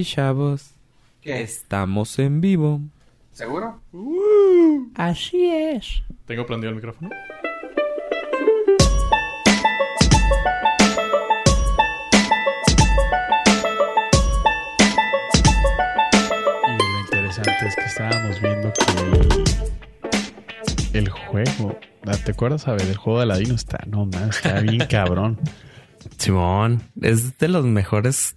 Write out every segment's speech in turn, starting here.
Y chavos, ¿Qué? estamos en vivo. ¿Seguro? Así es. ¿Tengo prendido el micrófono? Y lo interesante es que estábamos viendo que el, el juego, ah, ¿te acuerdas, a ver? El juego de Aladino está, no más, está bien cabrón. Simón, es de los mejores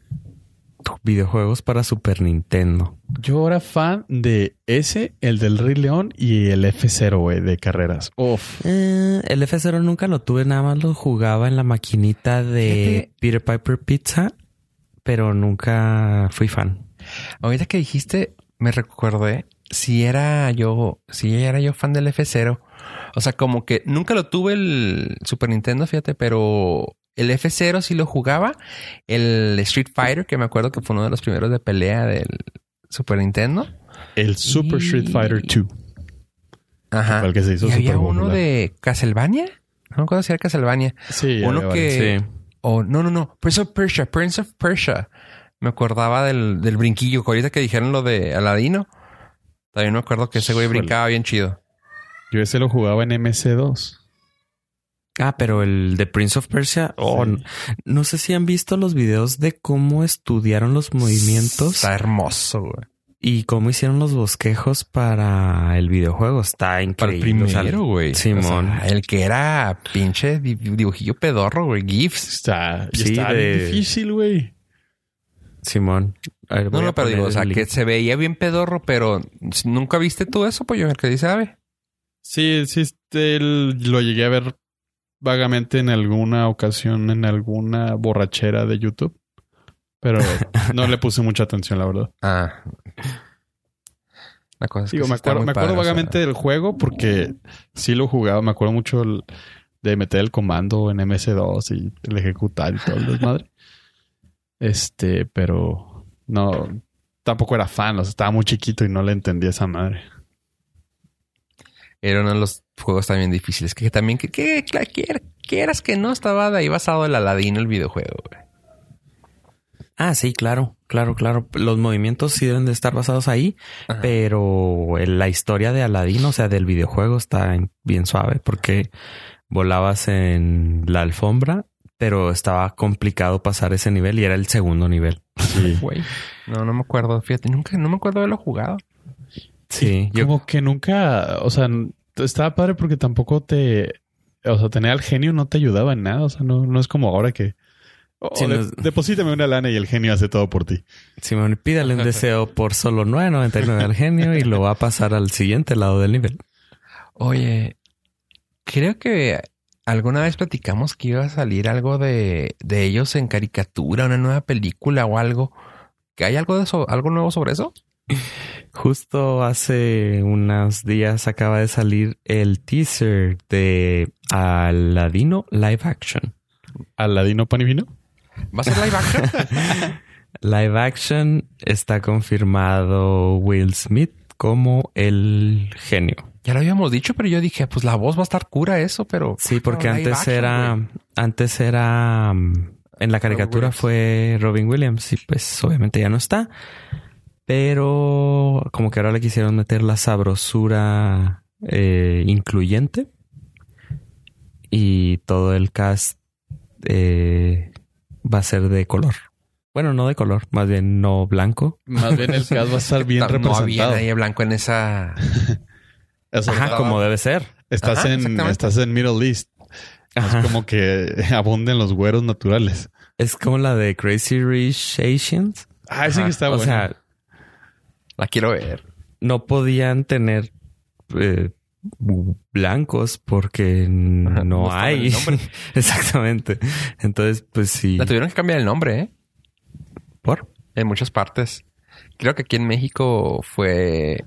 videojuegos para Super Nintendo. Yo era fan de ese, el del Rey León y el F0, güey, de carreras. Uf. Eh, el F0 nunca lo tuve, nada más lo jugaba en la maquinita de Peter Piper Pizza, pero nunca fui fan. Ahorita que dijiste, me recordé si era yo, si era yo fan del F0. O sea, como que nunca lo tuve el Super Nintendo, fíjate, pero el F0 sí lo jugaba. El Street Fighter, que me acuerdo que fue uno de los primeros de pelea del Super Nintendo. El Super Y- Street Fighter 2. Ajá. El que se hizo y había uno popular. de Castlevania. No me acuerdo si era Castlevania. Sí, uno que- Sí. O no, no, no. Prince of Persia, Prince of Persia. Me acordaba del, del brinquillo. que Ahorita que dijeron lo de Aladino. También me acuerdo que ese güey brincaba bien chido. Yo ese lo jugaba en MC2. Ah, pero el de Prince of Persia, oh, Sí. no, no sé si han visto los videos de cómo estudiaron los movimientos Está hermoso, güey. y cómo hicieron los bosquejos para el videojuego. Está Para el increíble. o sea, primero, güey. Simón. O sea, el que era pinche di- dibujillo pedorro, güey. GIFs. Está, Sí, está bien de- difícil, güey. Simón. A ver, No, no, pero digo, o el sea, link. que se veía bien pedorro, pero nunca viste tú eso, pues yo el que dice ave. Sí, sí, este, el- lo llegué a ver vagamente en alguna ocasión, en alguna borrachera de YouTube. Pero no le puse mucha atención, la verdad. Ah. La cosa es que Digo, sí me acuerdo, muy me acuerdo padre, o sea, vagamente del juego porque sí lo jugaba. Me acuerdo mucho el- de meter el comando en MS2 y el ejecutar y todo el desmadre. Este, pero no, tampoco era fan. O sea, estaba muy chiquito y no le entendía esa madre. Era uno de los juegos también difíciles. Que también, que, que, que- quieras que no, estaba de ahí basado el Aladino, el videojuego, güey. Ah, sí, claro, claro, claro. Los movimientos sí deben de estar basados ahí, Ajá. pero la historia de Aladino, o sea, del videojuego está en- bien suave porque volabas en la alfombra, pero estaba complicado pasar ese nivel y era el segundo nivel. Sí. No, no me acuerdo. Fíjate, nunca, no me acuerdo de haberlo jugado. Sí, Como que nunca, o sea, estaba padre porque tampoco te, o sea, tener al genio no te ayudaba en nada. O sea, no, no es como ahora que, oh, Sí, de- no es- deposítame una lana y el genio hace todo por ti. Simón, pídale un deseo por solo 9.99 al genio y lo va a pasar al siguiente lado del nivel. Oye, creo que alguna vez platicamos que iba a salir algo de, de ellos en caricatura, una nueva película o algo. ¿Que hay algo de eso, algo nuevo sobre eso? Justo hace unos días acaba de salir el teaser de Aladino Live Action. Aladino Panivino. ¿Va a ser live action? Live Action está confirmado Will Smith como el genio. ya lo habíamos dicho, pero yo dije, pues la voz va a estar cura eso, pero... Sí, porque No, antes action, era, antes era, mm, en la caricatura fue Robin Williams y pues obviamente ya no está. Pero como que ahora le quisieron meter la sabrosura eh, incluyente y todo el cast eh, va a ser de color. Bueno, no de color, más bien no blanco. Más bien el cast va a estar bien no había representado. nadie blanco en esa... O Ajá, estaba- como debe ser. estás Ajá, en, estás en Middle East. Ajá. Es como que abunden los güeros naturales. Es como la de Crazy Rich Asians. Ah, Ajá. que está o bueno. sea, La quiero ver. no podían tener eh, blancos porque Ajá, no hay. Exactamente. Entonces, pues sí. La tuvieron que cambiar el nombre, ¿eh? ¿Por? En muchas partes. Creo que aquí en México fue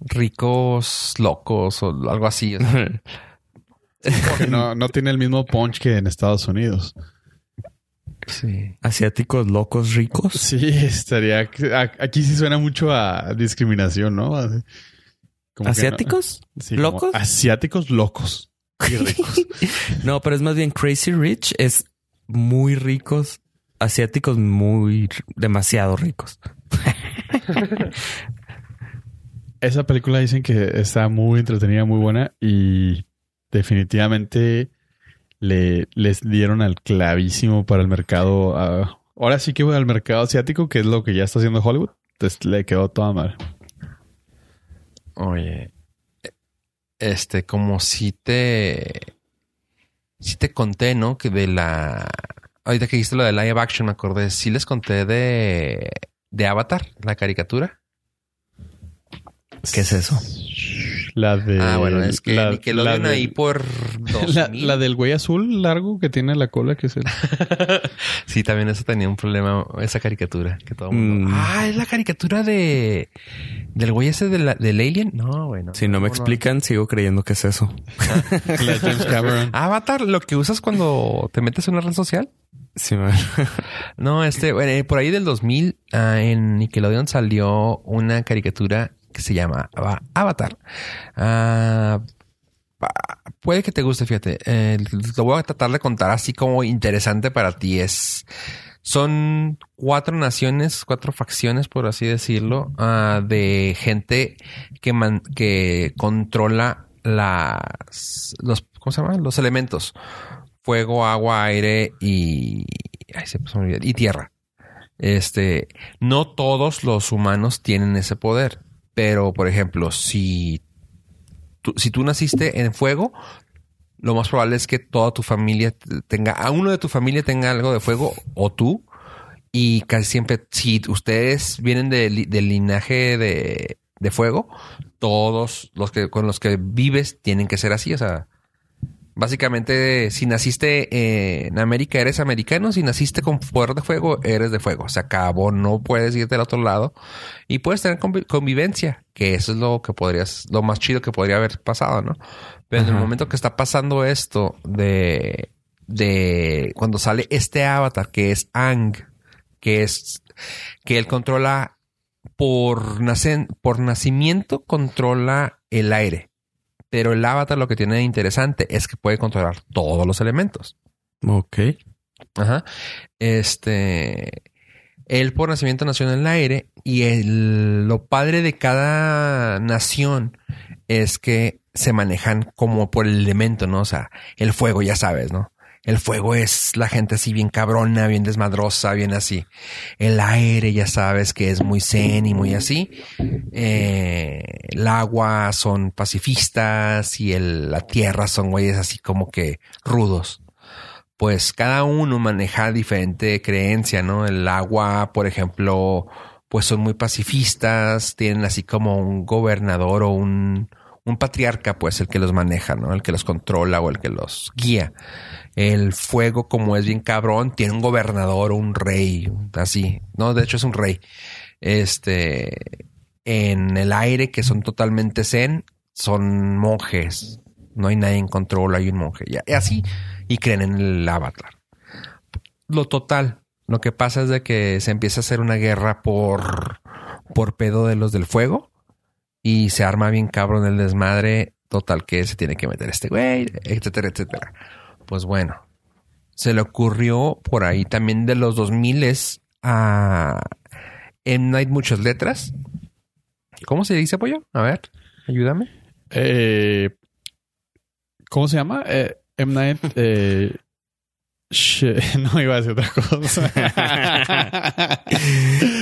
ricos locos o algo así. o sea. Que no, no tiene el mismo punch que en Estados Unidos. Sí. Asiáticos locos ricos. Sí, estaría. Aquí sí suena mucho a discriminación, ¿no? Como no- ¿Asiáticos? sí, ¿Locos? asiáticos locos y ricos. No, pero es más bien Crazy Rich es muy ricos asiáticos muy demasiado ricos. Esa película dicen que está muy entretenida, muy buena y definitivamente le, les dieron al clavísimo para el mercado. ah, ahora sí que al mercado asiático, que es lo que ya está haciendo Hollywood. Entonces le quedó toda madre. Oye, este, como si te, si te conté, ¿no? Que de la, ahorita que dijiste lo de live action, me acordé, sí les conté de, de Avatar, la caricatura. ¿Qué es eso? La de. ah, bueno, es que la, Nickelodeon la de- ahí por la, 2000. la del güey azul largo que tiene la cola, que es el. sí, también eso tenía un problema, esa caricatura. Que todo el mundo, Mm. Ah, es la caricatura de, del güey ese de la- del Alien. No, bueno. Si no me explican, sigo creyendo que es eso. la de James Cameron. Avatar, lo que usas cuando te metes en una red social. Sí, No, este, bueno, eh, por ahí del 2000 ah, en Nickelodeon salió una caricatura que se llama Ava- Avatar. Ah, puede que te guste, fíjate. Eh, lo voy a tratar de contar así como interesante para ti. Es, son cuatro naciones, cuatro facciones, por así decirlo, ah, de gente que, man- que controla las, los, ¿cómo se llama? Los elementos. Fuego, agua, aire y, y tierra. Este, no todos los humanos tienen ese poder, pero por ejemplo, si tú, si tú naciste en fuego, lo más probable es que toda tu familia tenga, a uno de tu familia tenga algo de fuego o tú. Y casi siempre, si ustedes vienen del linaje de, de fuego, todos los que con los que vives tienen que ser así. O sea, básicamente, si naciste eh, en América, eres americano. Si naciste con poder de fuego, eres de fuego. Se acabó, no puedes irte al otro lado y puedes tener convi- convivencia, que eso es lo que podrías, lo más chido que podría haber pasado, ¿no? Pero en el momento que está pasando esto de, de cuando sale este avatar que es Ang, que es que él controla por, nacen, por nacimiento controla el aire. Pero el avatar lo que tiene de interesante es que puede controlar todos los elementos. ok. Ajá. Este. Él por nacimiento nació en el aire y el- lo padre de cada nación es que se manejan como por el elemento, ¿no? O sea, el fuego, ya sabes, ¿no? El fuego es la gente así bien cabrona, bien desmadrosa, bien así. El aire, ya sabes que es muy zen y muy así. Eh, el agua son pacifistas y el- la tierra son güeyes así como que rudos pues cada uno maneja diferente creencia, ¿no? El agua, por ejemplo, pues son muy pacifistas, tienen así como un gobernador o un, un patriarca, pues el que los maneja, ¿no? El que los controla o el que los guía. El fuego, como es bien cabrón, tiene un gobernador o un rey, así, ¿no? De hecho es un rey. Este, en el aire, que son totalmente zen, son monjes. No hay nadie en control, hay un monje. Y así, y creen en el avatar. Lo total, lo que pasa es de que se empieza a hacer una guerra por, por pedo de los del fuego y se arma bien cabrón el desmadre total que se tiene que meter este güey, etcétera, etcétera. Pues bueno, se le ocurrió por ahí también de los 2000 a M. Night muchas letras. ¿Cómo se dice, pollo? A ver, ayúdame. Eh, ¿Cómo se llama? Eh, M. Night. eh, no iba a decir otra cosa.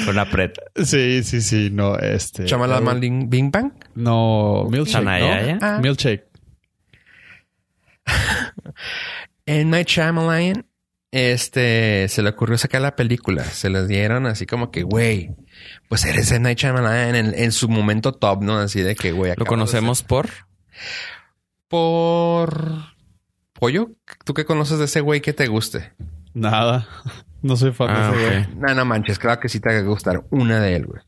Con la preta. sí, sí, sí. No, este. Chamala eh, Maling Bing Bang. No, Milkshake. ¿no? Ah. Milkshake. En Night Shyamalan, este, se le ocurrió sacar la película. Se les dieron así como que, güey, pues eres en Night Shyamalan en, en su momento top, ¿no? Así de que, güey, Lo conocemos por. de por pollo. ¿Tú qué conoces de ese güey que te guste? Nada. No soy fan Ah, de ese güey. No, no manches, claro que sí te va a gustar una de él, güey.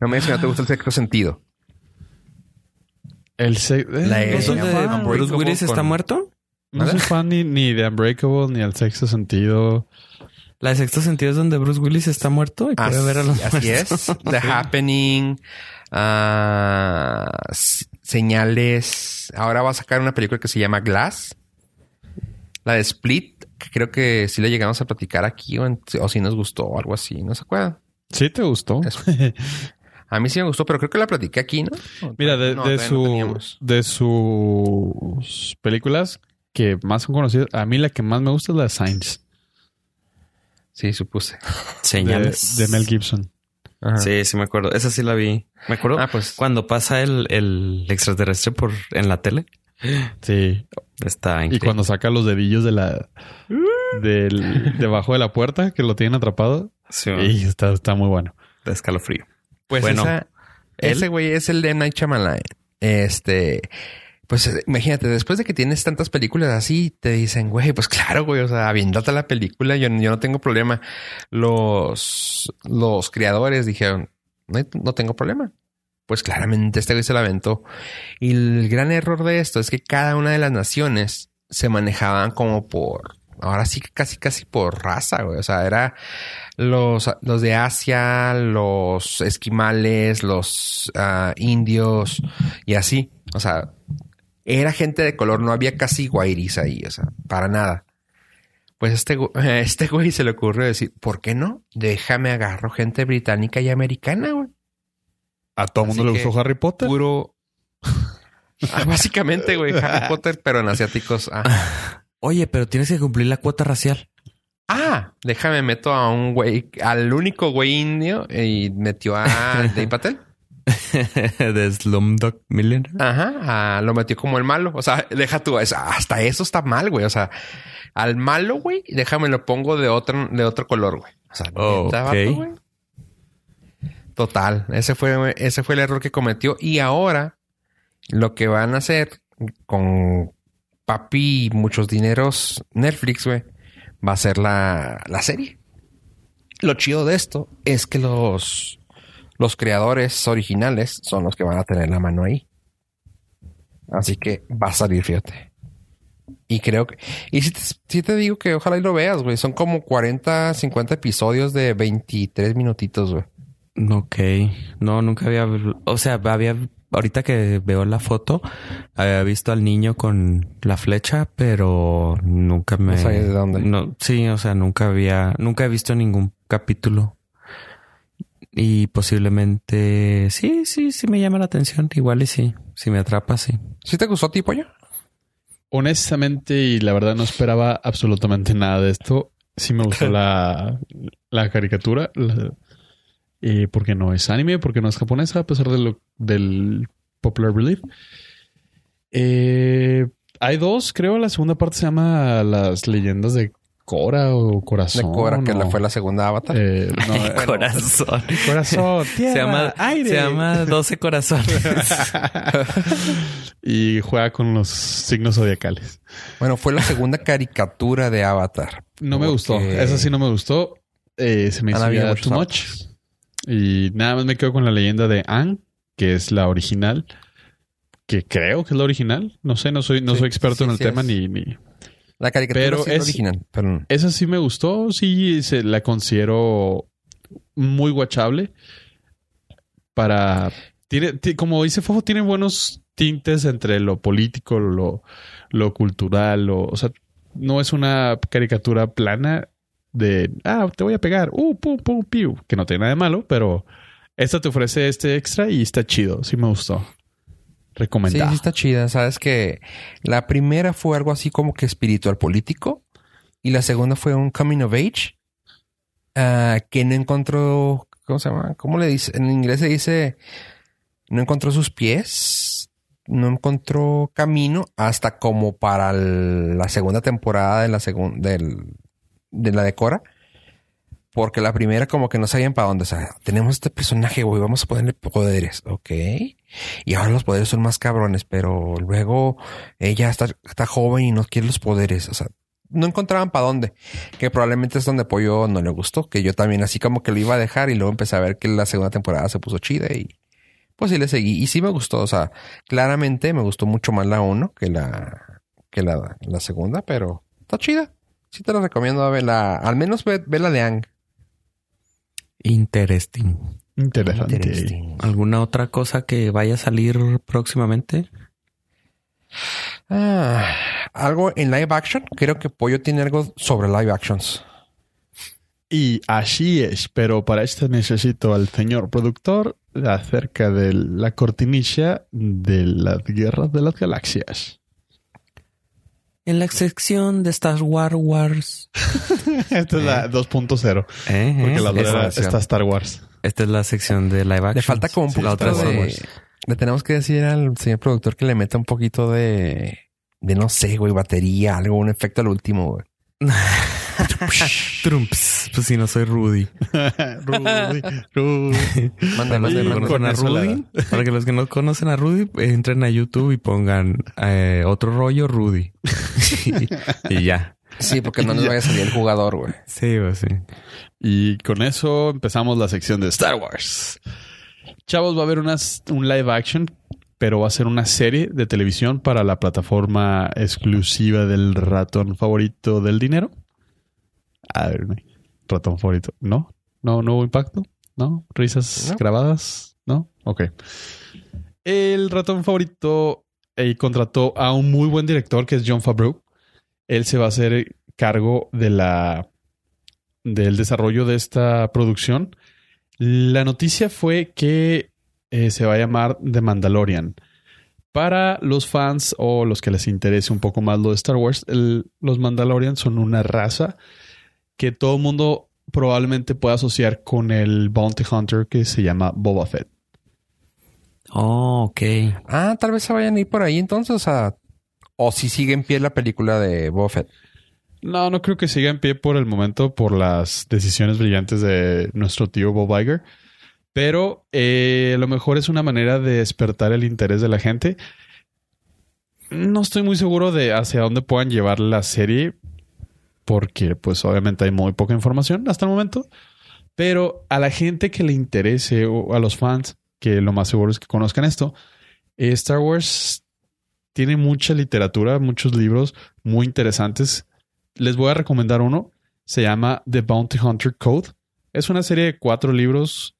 No me digas que no te gusta el sexto sentido. El se- eh, La no E, ¿Es soy donde llama fan. Unbreakable Bruce Willis está muerto? No soy fan ni, ni de Unbreakable, ni al sexto sentido. La de sexto sentido es donde Bruce Willis está muerto y puede ver a los así muertos. es. The Happening, ah, señales. Ahora va a sacar una película que se llama Glass. La de Split que creo que sí le llegamos a platicar aquí o, en- o si nos gustó o algo así, ¿no se acuerdan? ¿Sí te gustó? Eso. A mí sí me gustó, pero creo que la platiqué aquí, ¿no? ¿O Mira, de, no, de todavía no su, de sus películas que más son conocidas, a mí la que más me gusta es la de Signs, Sí, supuse. de, Señales. de Mel Gibson. Ajá. Sí, sí me acuerdo. Esa sí la vi. Me acuerdo Ah, pues. cuando pasa el, el extraterrestre por en la tele. Sí. Está Y increíble. cuando saca los dedillos de la del debajo de la puerta que lo tienen atrapado. Sí, Y está, está muy bueno. de escalofrío. Pues Bueno, esa- ¿él? ese güey es el de M. Night Shyamalan. Este, pues imagínate, después de que tienes tantas películas así, te dicen, güey, pues claro, güey, o sea, aviéntate la película, yo, yo no tengo problema. Los, los creadores dijeron, no, no tengo problema. Pues claramente este güey se la aventó. Y el gran error de esto es que cada una de las naciones se manejaban como por, ahora sí casi, casi por raza, güey. O sea, era los, los de Asia, los esquimales, los ah, indios y así. O sea, era gente de color, no había casi guairis ahí, o sea, para nada. Pues este, este güey se le ocurrió decir, ¿por qué no? Déjame agarro gente británica y americana, güey. A todo el mundo le gustó Harry Potter. Puro... Ah, básicamente, güey, Harry Potter, pero en asiáticos. Ah. Oye, pero tienes que cumplir la cuota racial. Ah, déjame meto a un güey, al único güey indio y metió a Dave Patel. de Slumdog Millionaire. Ajá, ah, lo metió como el malo. O sea, deja tú, es- hasta eso está mal, güey. O sea, al malo, güey, déjame lo pongo de otro, de otro color, güey. O sea, Oh, neta, ok. vato, güey. Total, ese fue, ese fue el error que cometió. Y ahora lo que van a hacer con papi y muchos dineros Netflix, güey, va a ser la, la serie. Lo chido de esto es que los, los creadores originales son los que van a tener la mano ahí. Así que va a salir, fíjate. Y creo que... Y si te, sí te digo que ojalá y lo veas, güey. Son como 40, 50 episodios de 23 minutitos, güey. Ok. No, nunca había. O sea, había. Ahorita que veo la foto, había visto al niño con la flecha, pero nunca me. No sabías de dónde. No, sí, o sea, nunca había. Nunca he visto ningún capítulo. Y posiblemente. Sí, sí, sí me llama la atención. Igual y sí. Si me atrapa, sí. ¿Sí te gustó, tipo yo? Honestamente, y la verdad no esperaba absolutamente nada de esto. Sí me gustó la, la caricatura. la- eh, porque no es anime, porque no es japonesa, a pesar de lo, del popular belief. Eh, hay dos, creo. La segunda parte se llama Las leyendas de Cora o De Corazón. Cobra, que o- la fue la segunda avatar. Eh, no, eh, Corazón. corazón, Se tierra, llama, aire. se llama 12 corazones. y juega con los signos zodiacales. Bueno, fue la segunda caricatura de Avatar. No me gustó. Esa sí no me gustó. Eh, se me hizo too much. Y nada más me quedo con la leyenda de Ang, que es la original. Que creo que es la original. No sé, no soy, no Sí, soy experto sí, en el sí tema es. ni, ni. La caricatura Pero es original, pero Esa sí me gustó. Sí, se la considero muy guachable. Para. Tiene, ti- como dice Fofo, tiene buenos tintes entre lo político, lo, lo cultural. Lo, o sea, no es una caricatura plana de. Ah, te voy a pegar. Uh, pum, pum, piu. Que no tiene nada de malo, pero esta te ofrece este extra y está chido. Sí me gustó. Sí, Recomendado. sí está chida. Sabes que la primera fue algo así como que espiritual político y la segunda fue un coming of age ah, que no encontró, ¿cómo se llama? ¿Cómo le dice? En inglés se dice, no encontró sus pies, no encontró camino hasta como para el- la segunda temporada de la segunda del de la de Cora. Porque la primera como que no sabían para dónde. O sea, tenemos este personaje, güey, vamos a ponerle poderes. Ok. Y ahora los poderes son más cabrones, pero luego ella está, está joven y no quiere los poderes. O sea, no encontraban para dónde. Que probablemente es donde Pollo no le gustó. Que yo también así como que lo iba a dejar y luego empecé a ver que la segunda temporada se puso chida y pues sí le seguí. Y sí me gustó. O sea, claramente me gustó mucho más la uno que la, que la segunda, pero está chida. Sí te lo recomiendo a verla. Al menos ve, ve la de Ang. Interesting. Interesante. Interesting. ¿Alguna otra cosa que vaya a salir próximamente? Ah, algo en live action. Creo que Pollo tiene algo sobre live actions. Y así es, pero para esto necesito al señor productor acerca de la cortinilla de las guerras de las galaxias. En la sección de Star Wars Wars. Esta es la 2.0. Eh, Porque eh, la otra está Star Wars. Esta es la sección de live action. Le falta como un La otra poquito es Star de... Le tenemos que decir al señor productor que le meta un poquito de... De no sé, güey, batería, algo, un efecto al último, güey. Trumps. Pues si no soy Rudy. Rudy, Rudy. Con conocen a Rudy, para que los que no conocen a Rudy, entren a YouTube y pongan eh, otro rollo Rudy. y ya. Sí, porque no nos vaya a salir el jugador, güey. Sí, pues sí. Y con eso empezamos la sección de Star Wars. Chavos, va a haber unas- un live action, pero va a ser una serie de televisión para la plataforma exclusiva del ratón favorito del dinero. A ver, ratón favorito. ¿No? ¿No, no hubo impacto? ¿No? ¿Risas No. grabadas? ¿No? Ok. El ratón favorito eh, contrató a un muy buen director que es John Favreau. Él se va a hacer cargo de la del desarrollo de esta producción. La noticia fue que eh, se va a llamar The Mandalorian. Para los fans o los que les interese un poco más lo de Star Wars, el- los Mandalorians son una raza que todo el mundo probablemente pueda asociar con el Bounty Hunter que se llama Boba Fett. Oh, ok. Ah, tal vez se vayan a ir por ahí entonces, o sea... O si sigue en pie la película de Buffett. No, no creo que siga en pie por el momento por las decisiones brillantes de nuestro tío Bob Iger. Pero eh, a lo mejor es una manera de despertar el interés de la gente. No estoy muy seguro de hacia dónde puedan llevar la serie. Porque pues obviamente hay muy poca información hasta el momento. Pero a la gente que le interese o a los fans, que lo más seguro es que conozcan esto, eh, Star Wars tiene mucha literatura, muchos libros muy interesantes les voy a recomendar uno. Se llama The Bounty Hunter Code. Es una serie de cuatro libros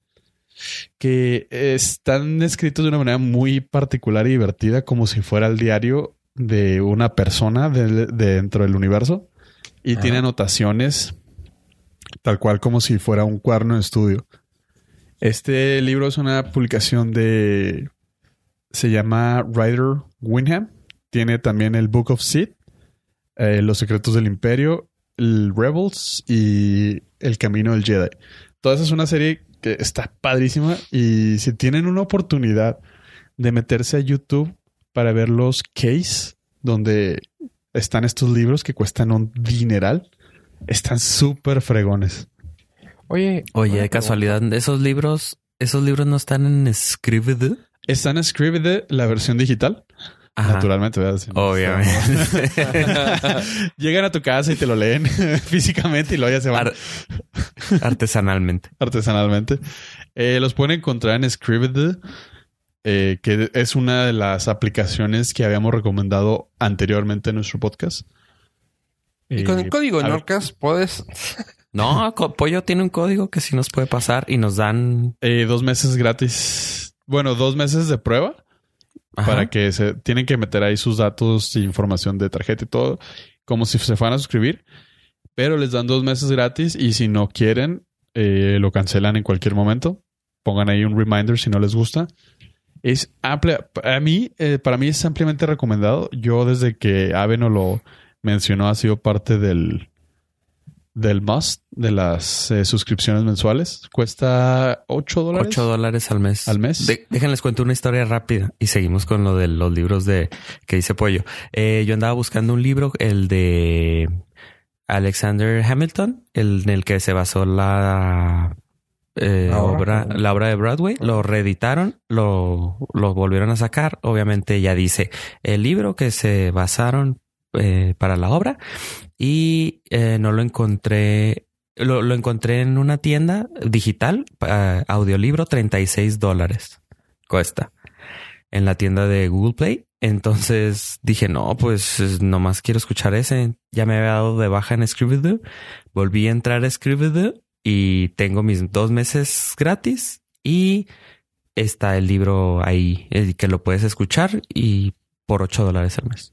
que están escritos de una manera muy particular y divertida, como si fuera el diario de una persona de dentro del universo. Y Ajá. tiene anotaciones tal cual como si fuera un cuaderno de estudio. Este libro es una publicación de... Se llama Ryder Winham. Tiene también el Book of Sid, eh, Los Secretos del Imperio, el Rebels y El Camino del Jedi. Toda esa es una serie que está padrísima y si tienen una oportunidad de meterse a YouTube para ver los case donde están estos libros que cuestan un dineral, están súper fregones. Oye, Oye, de casualidad, esos libros, esos libros no están en Scribd. Están en Scribd la versión digital. Ajá. Naturalmente, Obviamente. Llegan a tu casa y te lo leen físicamente y luego ya se van Ar- artesanalmente. artesanalmente. Eh, los pueden encontrar en Scribd, eh, que es una de las aplicaciones que habíamos recomendado anteriormente en nuestro podcast. Y con el Eh, código Norcas puedes... No, Pollo tiene un código que sí nos puede pasar y nos dan eh, dos meses gratis. Bueno, dos meses de prueba Ajá. para que se tienen que meter ahí sus datos e información de tarjeta y todo, como si se fueran a suscribir. Pero les dan dos meses gratis y si no quieren, eh, lo cancelan en cualquier momento. Pongan ahí un reminder si no les gusta. Es amplia. A mí, eh, para mí es ampliamente recomendado. Yo desde que Ave nos lo mencionó ha sido parte del del must de las eh, suscripciones mensuales. Cuesta 8 dólares. 8 dólares al mes. ¿Al mes? De- déjenles cuento una historia rápida y seguimos con lo de los libros de que dice Pollo. Eh, yo andaba buscando un libro, el de Alexander Hamilton, el en el que se basó la eh, La obra, la obra de Broadway. Lo reeditaron, lo, lo volvieron a sacar. Obviamente ya dice el libro que se basaron eh, para la obra y eh, no lo encontré. Lo, lo encontré en una tienda digital, audiolibro, 36 dólares cuesta en la tienda de Google Play. Entonces dije, no, pues es- nomás quiero escuchar ese. Ya me había dado de baja en Scribd. Volví a entrar a Scribd y tengo mis dos meses gratis y está el libro ahí, que lo puedes escuchar y por 8 dólares al mes.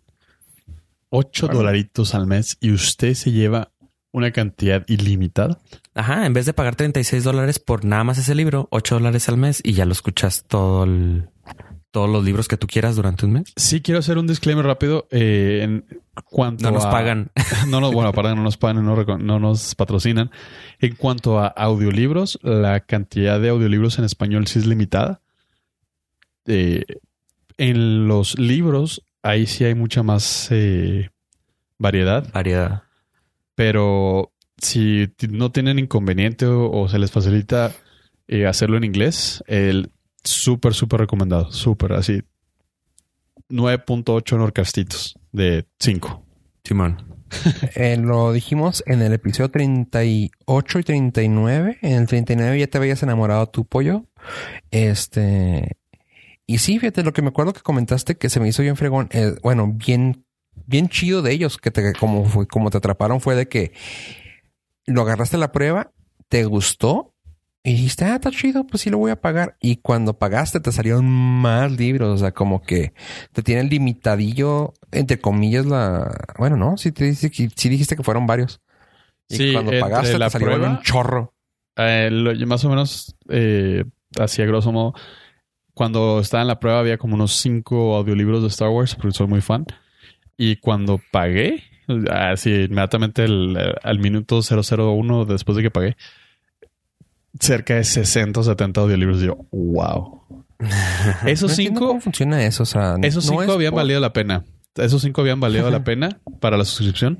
8 dolaritos al mes y usted se lleva una cantidad ilimitada. Ajá, en vez de pagar 36 dólares por nada más ese libro, 8 dólares al mes y ya lo escuchas todo el, todos los libros que tú quieras durante un mes. Sí, quiero hacer un disclaimer rápido. Eh, en cuanto No nos a- pagan. No, no, bueno, aparte no nos pagan, no, no nos patrocinan. En cuanto a audiolibros, la cantidad de audiolibros en español sí es limitada. Eh, en los libros, ahí sí hay mucha más eh, variedad, Variedad. pero si no tienen inconveniente o, o se les facilita eh, hacerlo en inglés, el súper, súper recomendado. Súper, así. 9.8 Norcastitos de 5. Simón. Eh, lo dijimos en el episodio 38 y 39. En el 39 ya te habías enamorado tu pollo. Este. Y sí, fíjate, lo que me acuerdo que comentaste que se me hizo bien fregón. eh, bueno, bien, bien chido de ellos, que te, como, fue, como te atraparon fue de que lo agarraste a la prueba, te gustó y dijiste, ah, está chido, pues sí lo voy a pagar. Y cuando pagaste te salieron más libros, o sea, como que te tienen limitadillo, entre comillas, la... Bueno, no, sí, te dice que, sí dijiste que fueron varios. Y Sí, cuando pagaste la te salieron prueba- un chorro. Eh, lo- más o menos, eh, así a grosso modo, cuando estaba en la prueba había como unos cinco audiolibros de Star Wars, porque soy muy fan. Y cuando pagué, así inmediatamente el- al minuto 001 después de que pagué, cerca de 60 o 70 audiolibros. Y yo, wow. Esos No cinco, ¿Cómo funciona eso? O sea, esos no cinco es habían por- valido la pena. Esos cinco habían valido la pena para la suscripción.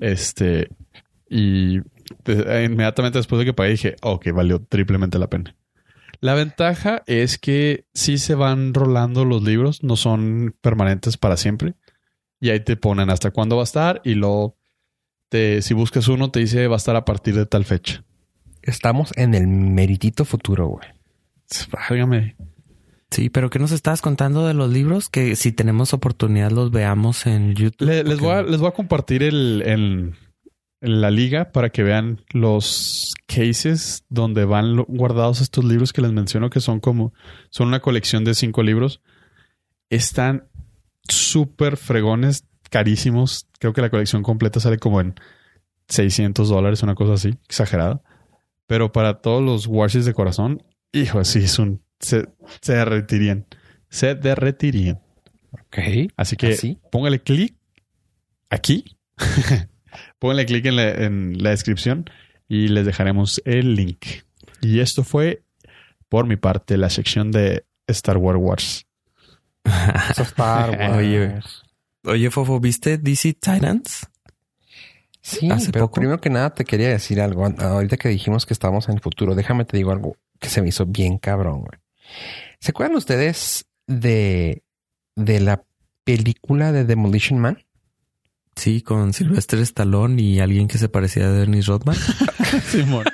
Este, y de- inmediatamente después de que pagué dije, ok, valió triplemente la pena. La ventaja es que sí se van rolando los libros, no son permanentes para siempre. Y ahí te ponen hasta cuándo va a estar y luego te, si buscas uno te dice va a estar a partir de tal fecha. Estamos en el meritito futuro, güey. Válgame. Sí, pero ¿qué nos estabas contando de los libros? Que si tenemos oportunidad los veamos en YouTube. Le- les, voy a, les voy a compartir el, el- la liga para que vean los cases donde van lo- guardados estos libros que les menciono que son como son una colección de cinco libros. Están súper fregones, carísimos. Creo que la colección completa sale como en 600 dólares, una cosa así, exagerada. Pero para todos los Warsis de corazón, hijo, sí, es un... Se, se derretirían. Se derretirían. Ok. Así que ¿Así? póngale clic aquí. póngale clic en la, en la descripción y les dejaremos el link. Y esto fue, por mi parte, la sección de Star Wars Wars. Eso Star Wars. Oye. Oye, Fofo, ¿viste DC Titans? Sí, hace pero poco. primero que nada te quería decir algo. Ahorita que dijimos que estábamos en el futuro, déjame te digo algo que se me hizo bien cabrón, güey. ¿Se acuerdan ustedes de, de la película de Demolition Man? Sí, con Sylvester Stallone y alguien que se parecía a Dennis Rodman. Simón.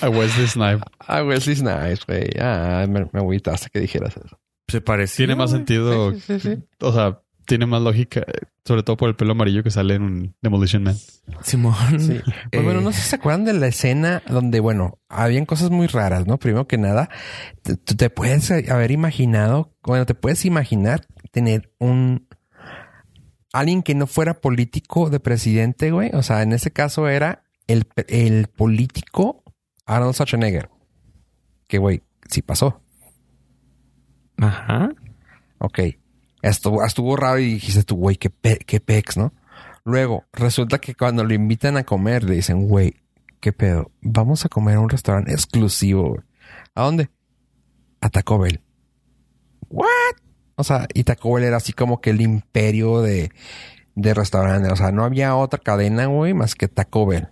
A Wesley Snipe. Ah, Wesley Snipes, güey. Ah, me, me agüitaste que dijeras eso. Se parecía. Tiene más sentido, Sí, sí, sí. o sea, tiene más lógica, eh, sobre todo por el pelo amarillo que sale en un Demolition Man. Simón. Sí. Pues bueno, no sé si se acuerdan de la escena donde, bueno, habían cosas muy raras, ¿no? Primero que nada, te puedes haber imaginado, bueno, te puedes imaginar tener un alguien que no fuera político de presidente, güey. O sea, en ese caso era el, el político Arnold Schwarzenegger. Que, güey, sí pasó. Ajá. Ok. Estuvo, estuvo raro y dijiste tú, güey, qué, pe- qué pex, ¿no? Luego, resulta que cuando lo invitan a comer, le dicen, güey, qué pedo, vamos a comer a un restaurante exclusivo. ¿A dónde? A Taco Bell. ¿What? O sea, y Taco Bell era así como que el imperio de, de restaurantes. O sea, no había otra cadena, güey, más que Taco Bell.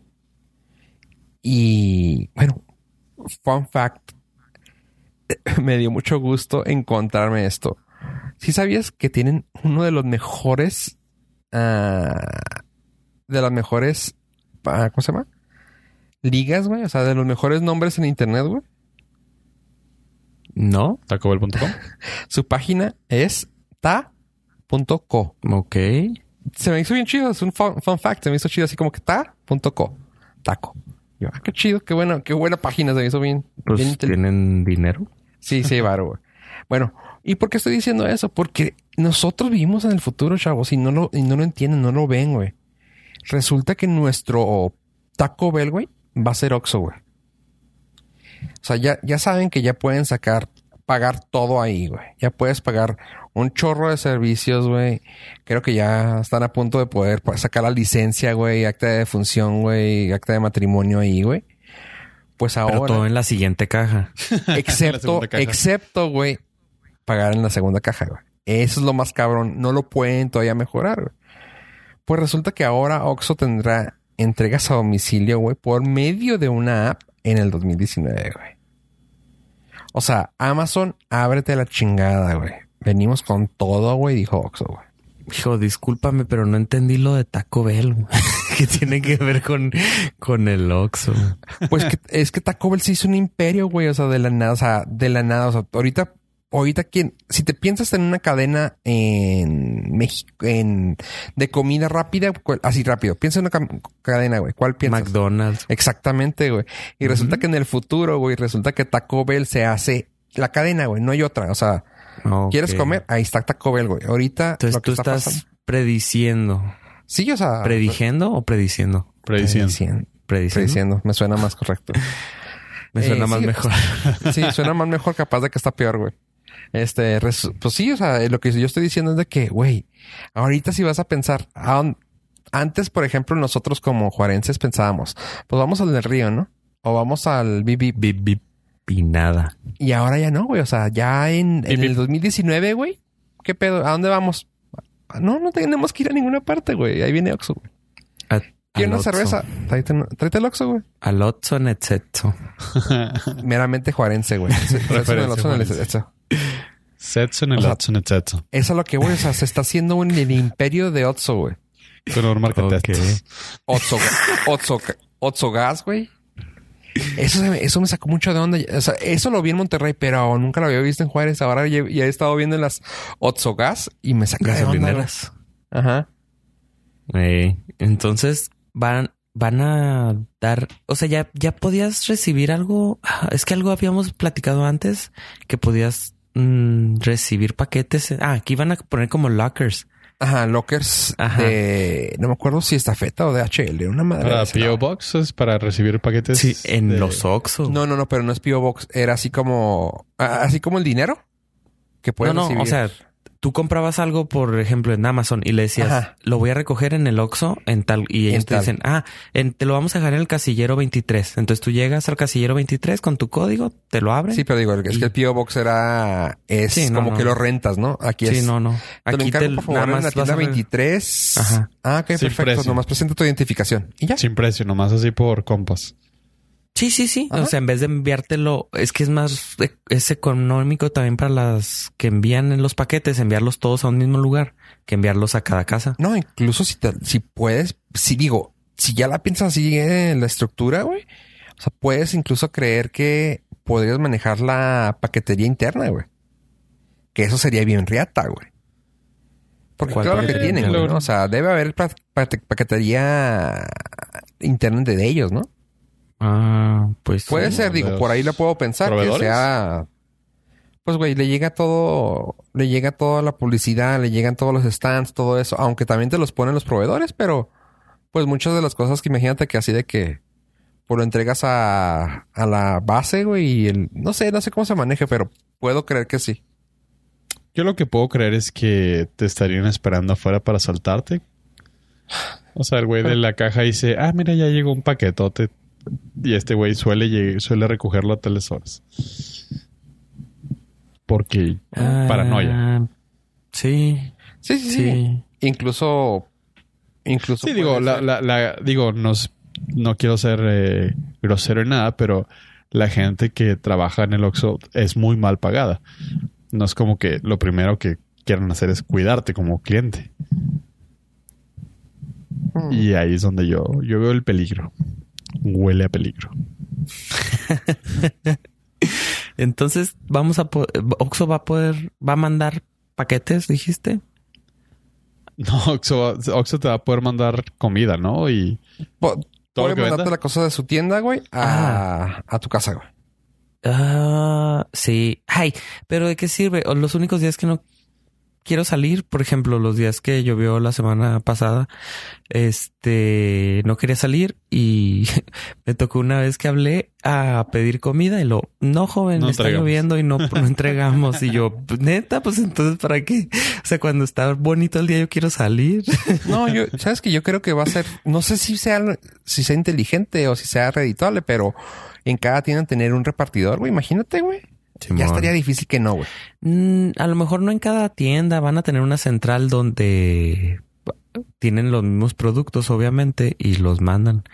Y bueno, fun fact. Me dio mucho gusto encontrarme esto. ¿Sí sabías que tienen uno de los mejores... ah, de las mejores... ¿Cómo se llama? Ligas, güey. O sea, de los mejores nombres en internet, güey. No. Tacobell.com. Su página es ta.co. Ok. Se me hizo bien chido. Es un fun, fun fact. Se me hizo chido así como que ta.co. Taco. Yo, ah, qué chido. Qué buena, qué buena página. Se me hizo bien. Pues tienen dinero. Sí, sí, varo, güey. Bueno, ¿y por qué estoy diciendo eso? Porque nosotros vivimos en el futuro, chavos, y no lo, y no lo entienden, no lo ven, güey. Resulta que nuestro Taco Bell, güey, va a ser Oxxo, güey. O sea, ya, ya saben que ya pueden sacar, pagar todo ahí, güey. Ya puedes pagar un chorro de servicios, güey. Creo que ya están a punto de poder sacar la licencia, güey, acta de defunción, güey, acta de matrimonio ahí, güey. Pues ahora. Pero todo en la siguiente caja. Excepto, caja. excepto, güey, pagar en la segunda caja, güey. Eso es lo más cabrón. No lo pueden todavía mejorar, güey. Pues resulta que ahora Oxxo tendrá entregas a domicilio, güey, por medio de una app en el 2019, güey. O sea, Amazon, ábrete la chingada, güey. Venimos con todo, güey, dijo Oxxo, güey. Hijo, discúlpame, pero no entendí lo de Taco Bell. güey. que tiene que ver con, con el Oxxo. Pues que, es que Taco Bell se hizo un imperio, güey. O sea, de la nada, o sea, de la nada. O sea, ahorita, ahorita, ¿quién? Si te piensas en una cadena en México, en, de comida rápida, ¿cuál- así rápido, piensa en una cadena, güey. ¿Cuál piensas? McDonald's. Exactamente, güey. Y resulta que en el futuro, güey, resulta que Taco Bell se hace la cadena, güey. No hay otra. O sea. ¿quieres comer? Ahí está Taco Bell, güey. Ahorita Entonces lo que tú está estás pasando- prediciendo. Sí, o sea. ¿Predijendo o prediciendo? Prediciendo. Prediciendo. Prediciendo. Prediciendo. Me suena más correcto. Me suena Eh, más sí, mejor. Sí, suena más mejor, capaz de que está peor, güey. Este, res- pues sí, o sea, lo que yo estoy diciendo es de que, güey, ahorita si vas a pensar, ¿a dónde- antes, por ejemplo, nosotros como juarenses pensábamos, pues vamos al del río, ¿no? O vamos al BB. Bip, bip y nada. Y ahora ya no, güey. O sea, ya en, en el bip. 2019, güey. ¿Qué pedo? ¿A dónde vamos? No, no tenemos que ir a ninguna parte, güey. Ahí viene Oxxo, güey. A- ¿Quieres al una cerveza? Tráete, el Oxxo, güey. Al Oxxo en etcétera. Meramente juarense, güey. Eso el Oxxo, eso. Setson, el O sea- Hudson, el Setson. Eso es lo que, güey. O sea, se está haciendo un, el imperio de Oxxo, güey. Con Omar Ok. Otso, Otso, Otso Gas, güey. Eso, eso me sacó mucho de onda. O sea, eso lo vi en Monterrey, pero nunca lo había visto en Juárez. Ahora ya, ya he estado viendo en las Otso Gas y me saca de onda. Ajá. Eh, entonces van, van a dar, o sea, ya, ya podías recibir algo. Ah, Es que algo habíamos platicado antes que podías mm, recibir paquetes. Ah, aquí van a poner como lockers. Ajá, lockers Ajá. de... No me acuerdo si estafeta o de HL. Una madre. Para de esa. P.O. Boxes, para recibir paquetes. Sí, en de- los Oxxo. No, no, no, pero no es P.O. Box. Era así como... ah, Así como el dinero que no, puedes no, recibir. o sea, tú comprabas algo, por ejemplo, en Amazon y le decías, Ajá. lo voy a recoger en el Oxxo en tal, y ellos En te tal. dicen, ah, en- te lo vamos a dejar en el casillero 23. Entonces tú llegas al casillero 23 con tu código, te lo abren. Sí, pero digo, es que el P.O. Box era... Es Sí, no, como no. que lo rentas, ¿no? Aquí Sí, es... no, no. Te lo Aquí encargo, te, por favor, nada en más la tienda a ver- 23. Ajá. Ah, ok, Sin perfecto. precio. Nomás presenta tu identificación. Y ya. Sin precio, nomás así por compas. Sí, sí, sí. Ajá. O sea, en vez de enviártelo, es que es más, e- es económico también para las que envían en los paquetes, enviarlos todos a un mismo lugar que enviarlos a cada casa. No, incluso si te, si puedes, si digo, si ya la piensas así en la estructura, güey. O sea, puedes incluso creer que podrías manejar la paquetería interna, güey. Que eso sería bien riata, güey. Porque ¿Cuál claro que tienen, güey? ¿no? O sea, debe haber pa- pa- paquetería interna de ellos, ¿no? Ah, pues. Puede Sí, ser, digo, ¿De por ahí lo puedo pensar, que sea... Pues, güey, le llega todo, le llega toda la publicidad, le llegan todos los stands, todo eso, aunque también te los ponen los proveedores, pero pues muchas de las cosas que imagínate que así de que pues lo entregas a, a la base, güey, y el, no sé, no sé cómo se maneje, pero puedo creer que sí. Yo lo que puedo creer es que te estarían esperando afuera para saltarte. O sea, el güey de la caja dice, ah, mira, ya llegó un paquetote. Y este güey suele, suele recogerlo a tales horas. Porque Ah, paranoia. Sí, Sí, sí, sí. sí. Incluso, incluso. Sí, digo, la, la, la- digo, no, s- no quiero ser eh, grosero en nada, pero la gente que trabaja en el Oxxo es muy mal pagada. No es como que lo primero que quieran hacer es cuidarte como cliente. Hmm. Y ahí es donde yo, yo veo el peligro. Huele a peligro. Entonces, vamos a Oxxo va a poder, va a mandar paquetes, dijiste. No, Oxxo, Oxxo te va a poder mandar comida, ¿no? Y Po- todo puede lo que mandarte venda. la cosa de su tienda, güey, a, a tu casa, güey. Ah, sí. Ay, pero ¿de qué sirve? O los únicos días que no quiero salir, por ejemplo, los días que llovió la semana pasada, este, no quería salir y me tocó una vez que hablé a pedir comida y lo, no joven, No está entregamos. lloviendo y no, no entregamos. Y yo, "Pues, neta, pues entonces, ¿para qué? O sea, cuando está bonito el día, yo quiero salir. No, yo, sabes que yo creo que va a ser, no sé si sea, si sea inteligente o si sea redituable, pero en cada tienda tener un repartidor, güey. Imagínate, güey. Ya estaría difícil que no, güey. Mm, a lo mejor no en cada tienda van a tener una central donde tienen los mismos productos, obviamente, y los mandan.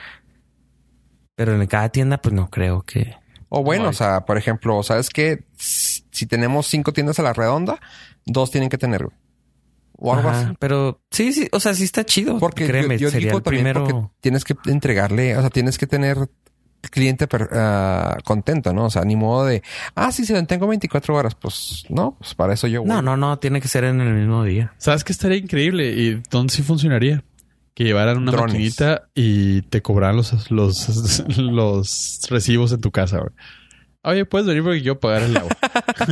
Pero en cada tienda, pues no creo que. O bueno, No, o sea, por ejemplo, ¿sabes qué? Si si tenemos cinco tiendas a la redonda, dos tienen que tener. O algo Ajá, así. Pero sí, sí, o sea, sí está chido. Porque créeme, yo, yo sería digo el primero. porque tienes que entregarle, o sea, tienes que tener cliente per- ah, contento, ¿no? O sea, ni modo de, ah, sí, se lo tengo 24 horas. Pues no, pues para eso yo. voy. No, no, no, tiene que ser en el mismo día. ¿Sabes qué estaría increíble? ¿Y dónde sí funcionaría? Que llevaran una Drones. maquinita y te cobraran los, los, los recibos en tu casa, güey. Oye, puedes venir porque yo pagar el agua.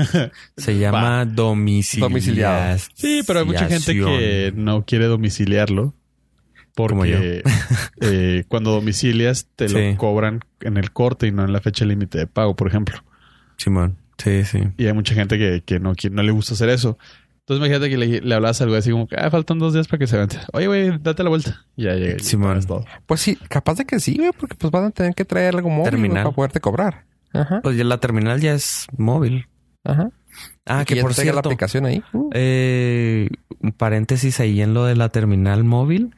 Se llama domiciliación. Domiciliado. Sí, pero hay mucha gente que no quiere domiciliarlo. Como yo. Porque eh, cuando domicilias te Sí. lo cobran en el corte y no en la fecha límite de pago, por ejemplo. Simón. Sí, sí. Y hay mucha gente que, que no, quiere- no le gusta hacer eso. Entonces imagínate que le, le hablas algo así como que ah, faltan dos días para que se vente. Oye, güey, date la vuelta. Y ya llega. Simón. todo. Pues sí, capaz de que sí, güey, porque pues van a tener que traer algo móvil Terminal. para poderte cobrar. Ajá, Pues ya la terminal ya es móvil. ajá. Ah, que ya por traiga la cierto. aplicación ahí. Uh, Eh, un paréntesis ahí en lo de la terminal móvil.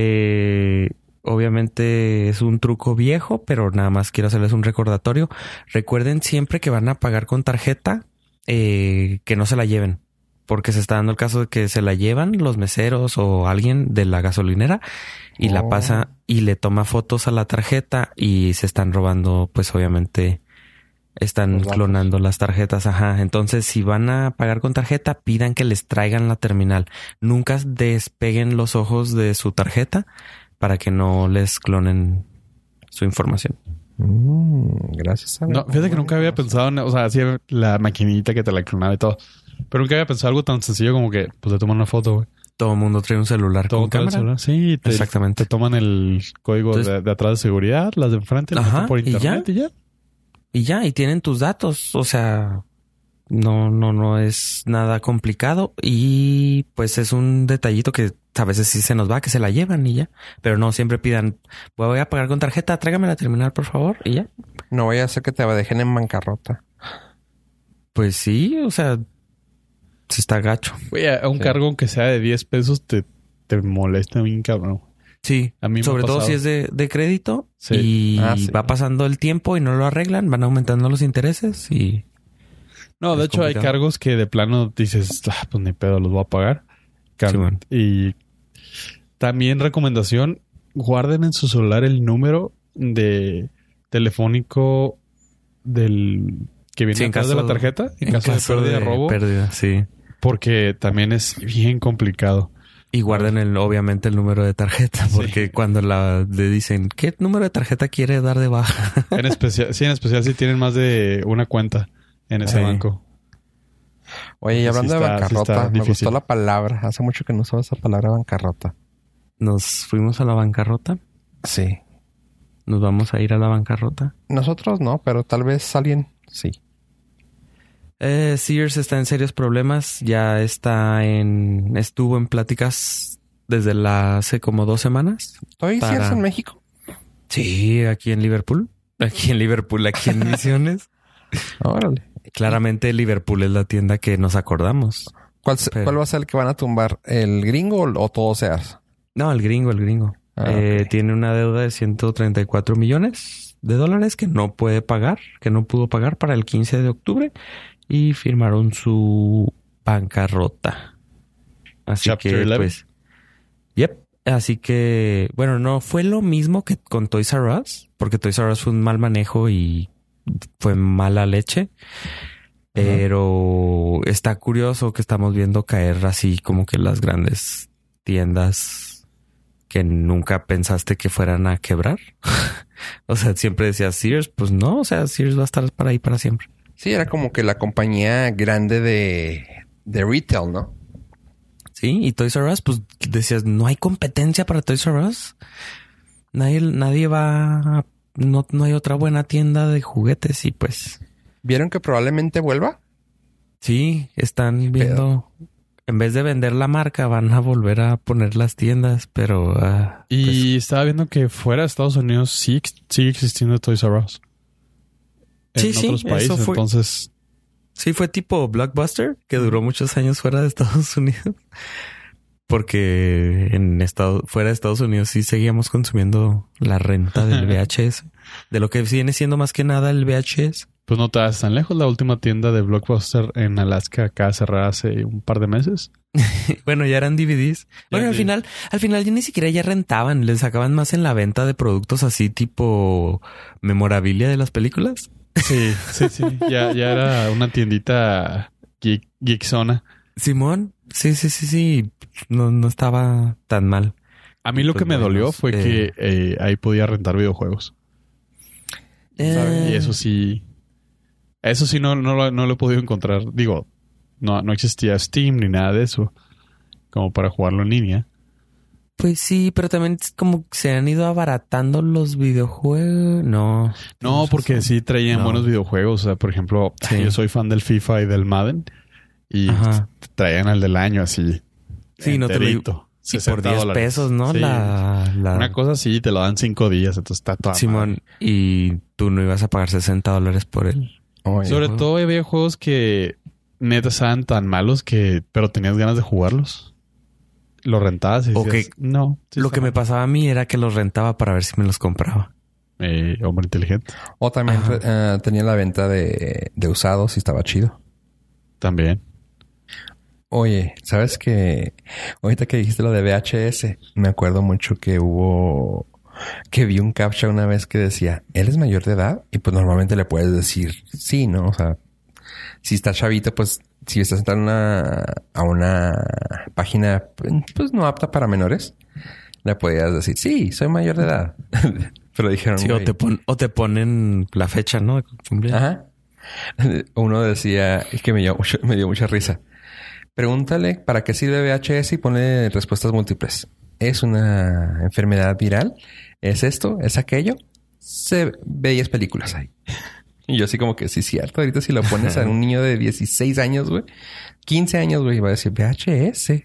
Eh, obviamente es un truco viejo, pero nada más quiero hacerles un recordatorio. Recuerden siempre que van a pagar con tarjeta, eh, que no se la lleven. Porque se está dando el caso de que se la llevan los meseros o alguien de la gasolinera y la Oh. pasa y le toma fotos a la tarjeta y se están robando, pues obviamente están clonando las tarjetas, ajá. Entonces, si van a pagar con tarjeta, pidan que les traigan la terminal. Nunca despeguen los ojos de su tarjeta para que no les clonen su información. mm, gracias a No, fíjate que nunca había pensado en, o sea, así la maquinita que te la clonaba y todo. Pero nunca había pensado algo tan sencillo como que, pues, te toman una foto, güey. Todo el mundo trae un celular Todo con cámara. celular. Sí, te, Exactamente. te toman el código Entonces- de, de atrás de seguridad, las de enfrente, las Ajá, por y ya. internet y ya. Y ya, y tienen tus datos. O sea, no, no, no es nada complicado. Y pues es un detallito que a veces sí se nos va, que se la llevan y ya. Pero no siempre pidan, voy a pagar con tarjeta, tráigame la terminal, por favor, y ya. No vaya a ser que te dejen en bancarrota. Pues sí, o sea, sí está gacho. Güey, a a un Sí. cargo aunque sea de 10 pesos te, te molesta bien, cabrón. Sí, A mí me ha sobre todo si es de, de crédito Sí. y Ah, sí. va pasando el tiempo y no lo arreglan, van aumentando los intereses y No, de hecho hay cargos que de plano dices, ah, pues ni pedo, los voy a pagar. Car- Sí, man. y también recomendación, guarden en su celular el número de telefónico del que viene Sí, en atrás de caso- la tarjeta en, caso, de pérdida, robo, pérdida, sí. porque también es bien complicado. Y guarden el, obviamente el número de tarjeta, Sí. porque cuando la le dicen qué número de tarjeta quiere dar de baja, En especial, sí, en especial si tienen más de una cuenta en ese Sí. banco. Oye, y Sí hablando está- de bancarrota, me difícil. gustó la palabra. Hace mucho que no usaba esa palabra bancarrota. nos fuimos a la bancarrota, Sí. nos vamos a ir a la bancarrota. Nosotros no, pero tal vez alguien sí. Eh, Sears está en serios problemas, ya está en, estuvo en pláticas desde la hace como dos semanas. ¿Estoy Para- Sears en México? Sí, aquí en Liverpool, aquí en Liverpool, aquí en Misiones. Órale. Claramente Liverpool es la tienda que nos acordamos. ¿Cuál, Pero- cuál va a ser el que van a tumbar? ¿El gringo o, todo Sears? No, el gringo, el gringo. Ah, Eh. Tiene una deuda de 134 millones de dólares que no puede pagar, que no pudo pagar para el 15 de octubre y firmaron su bancarrota. Así Chapter que, 11. pues, yep. Así que, bueno, no fue lo mismo que con Toys R Us, porque Toys R Us fue un mal manejo y fue mala leche. Pero está curioso que estamos viendo caer así como que las grandes tiendas que nunca pensaste que fueran a quebrar. o sea, siempre decías Sears, pues no, o sea, Sears va a estar para ahí para siempre. Sí, era como que la compañía grande de, de retail, ¿no? Sí, y Toys R Us, pues decías, no hay competencia para Toys R Us. Nadie, nadie va, no, no hay otra buena tienda de juguetes y pues ¿Vieron que probablemente vuelva? sí, están viendo, en vez de vender la marca, van a volver a poner las tiendas, pero ah, Y estaba viendo que fuera de Estados Unidos sí sigue existiendo Toys R Us. En Sí, sí, otros países. fue- Entonces, Sí, fue tipo Blockbuster, que duró muchos años fuera de Estados Unidos. Porque en estado, fuera de Estados Unidos sí seguíamos consumiendo la renta del VHS. De lo que viene siendo más que nada el VHS. pues no te vas tan lejos. La última tienda de Blockbuster en Alaska acaba de cerrar hace un par de meses. Bueno, ya eran DVDs. Bueno, al final, al final ya ni siquiera ya rentaban, les sacaban más en la venta de productos así tipo memorabilia de las películas. Sí, sí, sí. ya, ya era una tiendita geek, geekzona. Simón, sí, sí, sí, sí. No, no estaba tan mal. A mí lo Pues que me bueno, dolió fue eh, que eh, ahí podía rentar videojuegos. ¿sabes? Eh, Y eso sí. Eso sí no, no, lo, no lo he podido encontrar. Digo, no, no existía Steam ni nada de eso. Como para jugarlo en línea. Pues sí, pero también es como que se han ido abaratando los videojuegos. No. No, porque sí traían No. buenos videojuegos. O sea, por ejemplo, Sí. yo soy fan del FIFA y del Madden. Y Ajá. traían al del año así. Sí, no te lo-. Y por 60 10 dólares. pesos, ¿no? Sí. La, la- Una cosa así, te lo dan cinco días. Entonces está toda madre. Simón, y tú no ibas a pagar 60 dólares por él. Oye, Sobre todo había juegos que neta estaban tan malos que... Pero tenías ganas de jugarlos. Lo rentabas y O decías, que- no. sí Lo que me mal". pasaba a mí era que los rentaba para ver si me los compraba. Eh, hombre inteligente. O también eh, tenía la venta de, de usados y estaba chido. También. Oye, ¿sabes que Ahorita que dijiste lo de VHS, me acuerdo mucho que hubo... Que vi un captcha una vez que decía, él es mayor de edad y pues normalmente le puedes decir sí, ¿no? O sea, si está chavito, pues si estás entrando a una, a una página pues no apta para menores, le podías decir, sí, soy mayor de edad. Pero dijeron, Sí, o "Güey, te, pon- o te ponen la fecha, ¿no? Ajá. Uno decía, es que me dio, mucho- me dio mucha risa. Pregúntale para qué sirve VHS y pone respuestas múltiples. ¿Es una enfermedad viral? ¿Es esto? ¿Es aquello? Se bellas películas ahí. Y yo así como que sí, cierto. Ahorita si lo pones a un niño de 16 años, güey. 15 años, güey, va a decir VHS.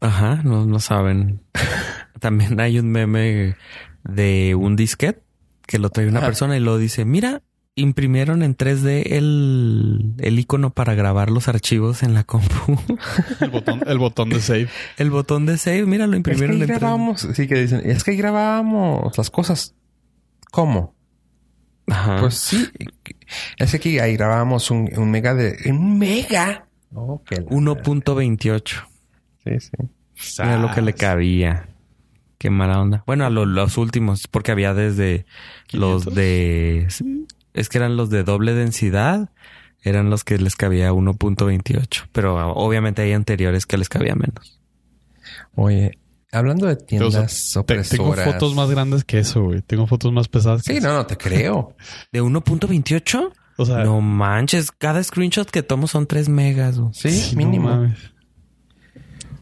Ajá, no, no saben. También hay un meme de un disquete que lo trae una Ajá. persona y lo dice, mira, imprimieron en 3D el, el icono para grabar los archivos en la compu. El botón, el botón de save. el botón de save, mira, lo Es que imprimieron ahí en 3D. grabábamos, sí que dicen, es que ahí grabábamos las cosas. ¿Cómo? Ajá. Pues sí. Es que aquí ahí grabábamos un, un mega de... ¿Un mega? Oh, qué la- 1.28. Sí, sí. Era lo que le cabía. Qué mala onda. Bueno, a lo- los últimos, porque había desde los 500. de... Es que eran los de doble densidad. Eran los que les cabía 1.28. Pero obviamente hay anteriores que les cabía menos. Oye, hablando de tiendas te- tengo opresoras... fotos más grandes que eso, güey. Tengo fotos más pesadas que Sí, eso. no, no te creo. ¿De 1.28? O sea, No manches. Cada screenshot que tomo son 3 megas. güey. Sí, sí, no mínimo. mames.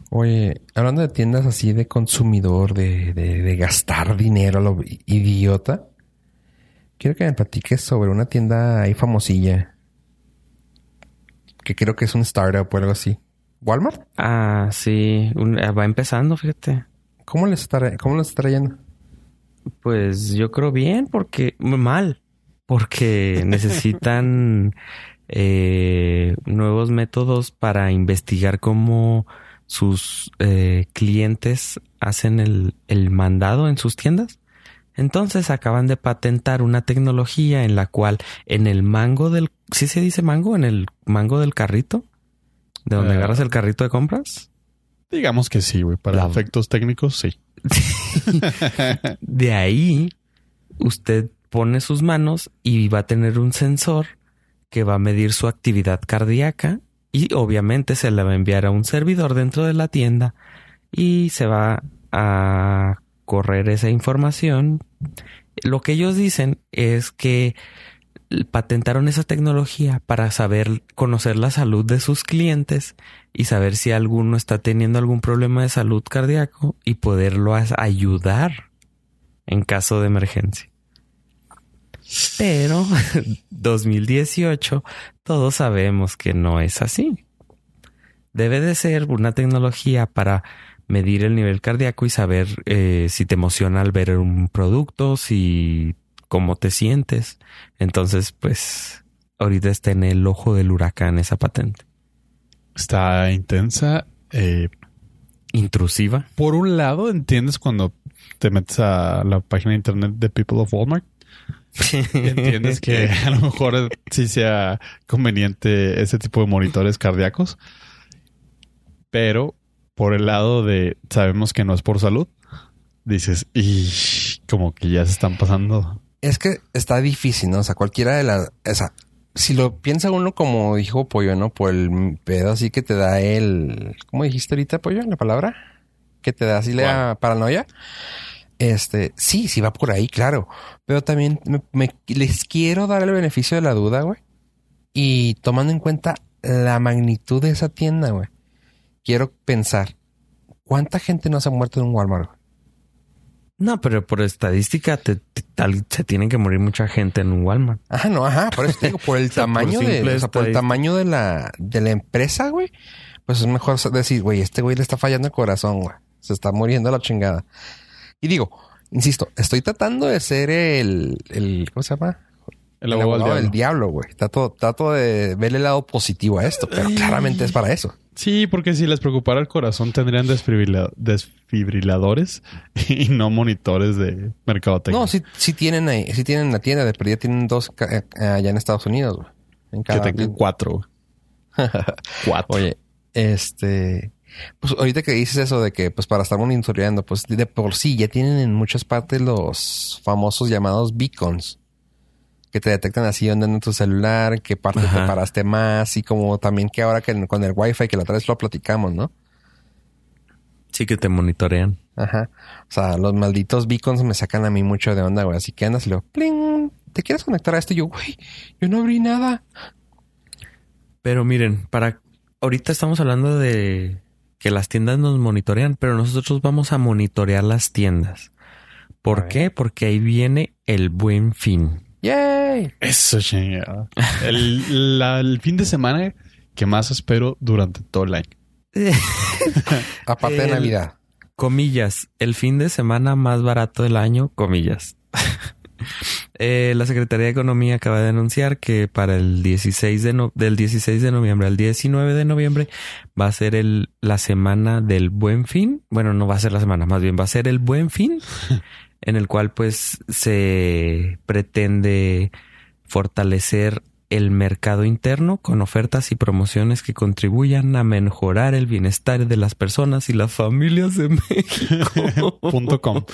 Oye, hablando de tiendas así de consumidor, de, de, de gastar dinero a lo idiota, quiero que me platiques sobre una tienda ahí famosilla. Que creo que es un startup o algo así. ¿Walmart? Ah, sí. Un- ah, va empezando, fíjate. ¿Cómo les está, cómo les está trayendo? Pues yo creo bien, porque mal, porque necesitan eh, nuevos métodos para investigar cómo sus eh, clientes hacen el, el mandado en sus tiendas. Entonces acaban de patentar una tecnología en la cual en el mango del... ¿Sí se dice mango? En el mango del carrito. De donde Ah. agarras el carrito de compras. Digamos que sí, güey. Para La- efectos técnicos, sí. De ahí, usted pone sus manos y va a tener un sensor que va a medir su actividad cardíaca y obviamente se la va a enviar a un servidor dentro de la tienda y se va a correr esa información. Lo que ellos dicen es que patentaron esa tecnología para saber conocer la salud de sus clientes y saber si alguno está teniendo algún problema de salud cardíaco y poderlo ayudar en caso de emergencia. Pero 2018 todos sabemos que no es así. Debe de ser una tecnología para medir el nivel cardíaco y saber eh, si te emociona al ver un producto, si cómo te sientes. Entonces, pues ahorita está en el ojo del huracán esa patente. Está intensa. Eh, Intrusiva. Por un lado, entiendes cuando te metes a la página de internet de People of Walmart. entiendes que a lo mejor sí sea conveniente ese tipo de monitores cardíacos. Pero por el lado de sabemos que no es por salud, dices, y como que ya se están pasando es que está difícil, ¿no? O sea, cualquiera de las... O sea, si lo piensa uno como dijo Pollo, ¿no? Por el pedo así que te da el... ¿Cómo dijiste ahorita, Pollo, la palabra? Que te da así la paranoia. Este, sí, sí va por ahí, claro. Pero también me, les quiero dar el beneficio de la duda, güey. Y tomando en cuenta la magnitud de esa tienda, güey. Quiero pensar, ¿cuánta gente no se ha muerto en un Walmart? Güey? No, pero por estadística te, se tienen que morir mucha gente en un Walmart. Ajá, no, ajá. Por eso te digo, por el tamaño de, o sea, por el tamaño de la, de la empresa, güey. Pues es mejor decir, güey, este güey le está fallando el corazón, güey. Se está muriendo la chingada. Y digo, insisto, estoy tratando de ser el, el ¿cómo se llama? El, abogado, del diablo, güey. Trato, trato de ver el lado positivo a esto, pero claramente es para eso. Sí, porque si les preocupara el corazón tendrían desfibriladores y no monitores de mercadotecnia. No, sí, sí tienen ahí, sí tienen la tienda, pero ya tienen dos eh, allá en Estados Unidos, En cada... Que tengan cuatro. cuatro. Oye, este... Pues ahorita que dices eso de que pues para estar monitoreando, pues de por sí ya tienen en muchas partes los famosos llamados beacons que te detectan así donde en tu celular, qué parte te paraste más y como también que ahora que con el wifi que la otra vez lo platicamos, ¿no? Sí, que te monitorean. Ajá. O sea, los malditos beacons me sacan a mí mucho de onda, güey. Así que andas y lo, ¡pling! ¿Te quieres conectar a esto? Y yo, güey, yo no abrí nada. Pero miren, para ahorita estamos hablando de que las tiendas nos monitorean, pero nosotros vamos a monitorear las tiendas. ¿Por qué? Porque ahí viene el buen fin. ¡Yay! Eso chingada. El, fin de semana que más espero durante todo el año. Aparte de Navidad. Comillas, el fin de semana más barato del año, comillas. Eh, la Secretaría de Economía acaba de anunciar que para el 16 de del 16 de noviembre al 19 de noviembre va a ser el, la semana del buen fin. Bueno, no va a ser la semana, más bien va a ser el buen fin en el cual pues se pretende fortalecer el mercado interno con ofertas y promociones que contribuyan a mejorar el bienestar de las personas y las familias de México.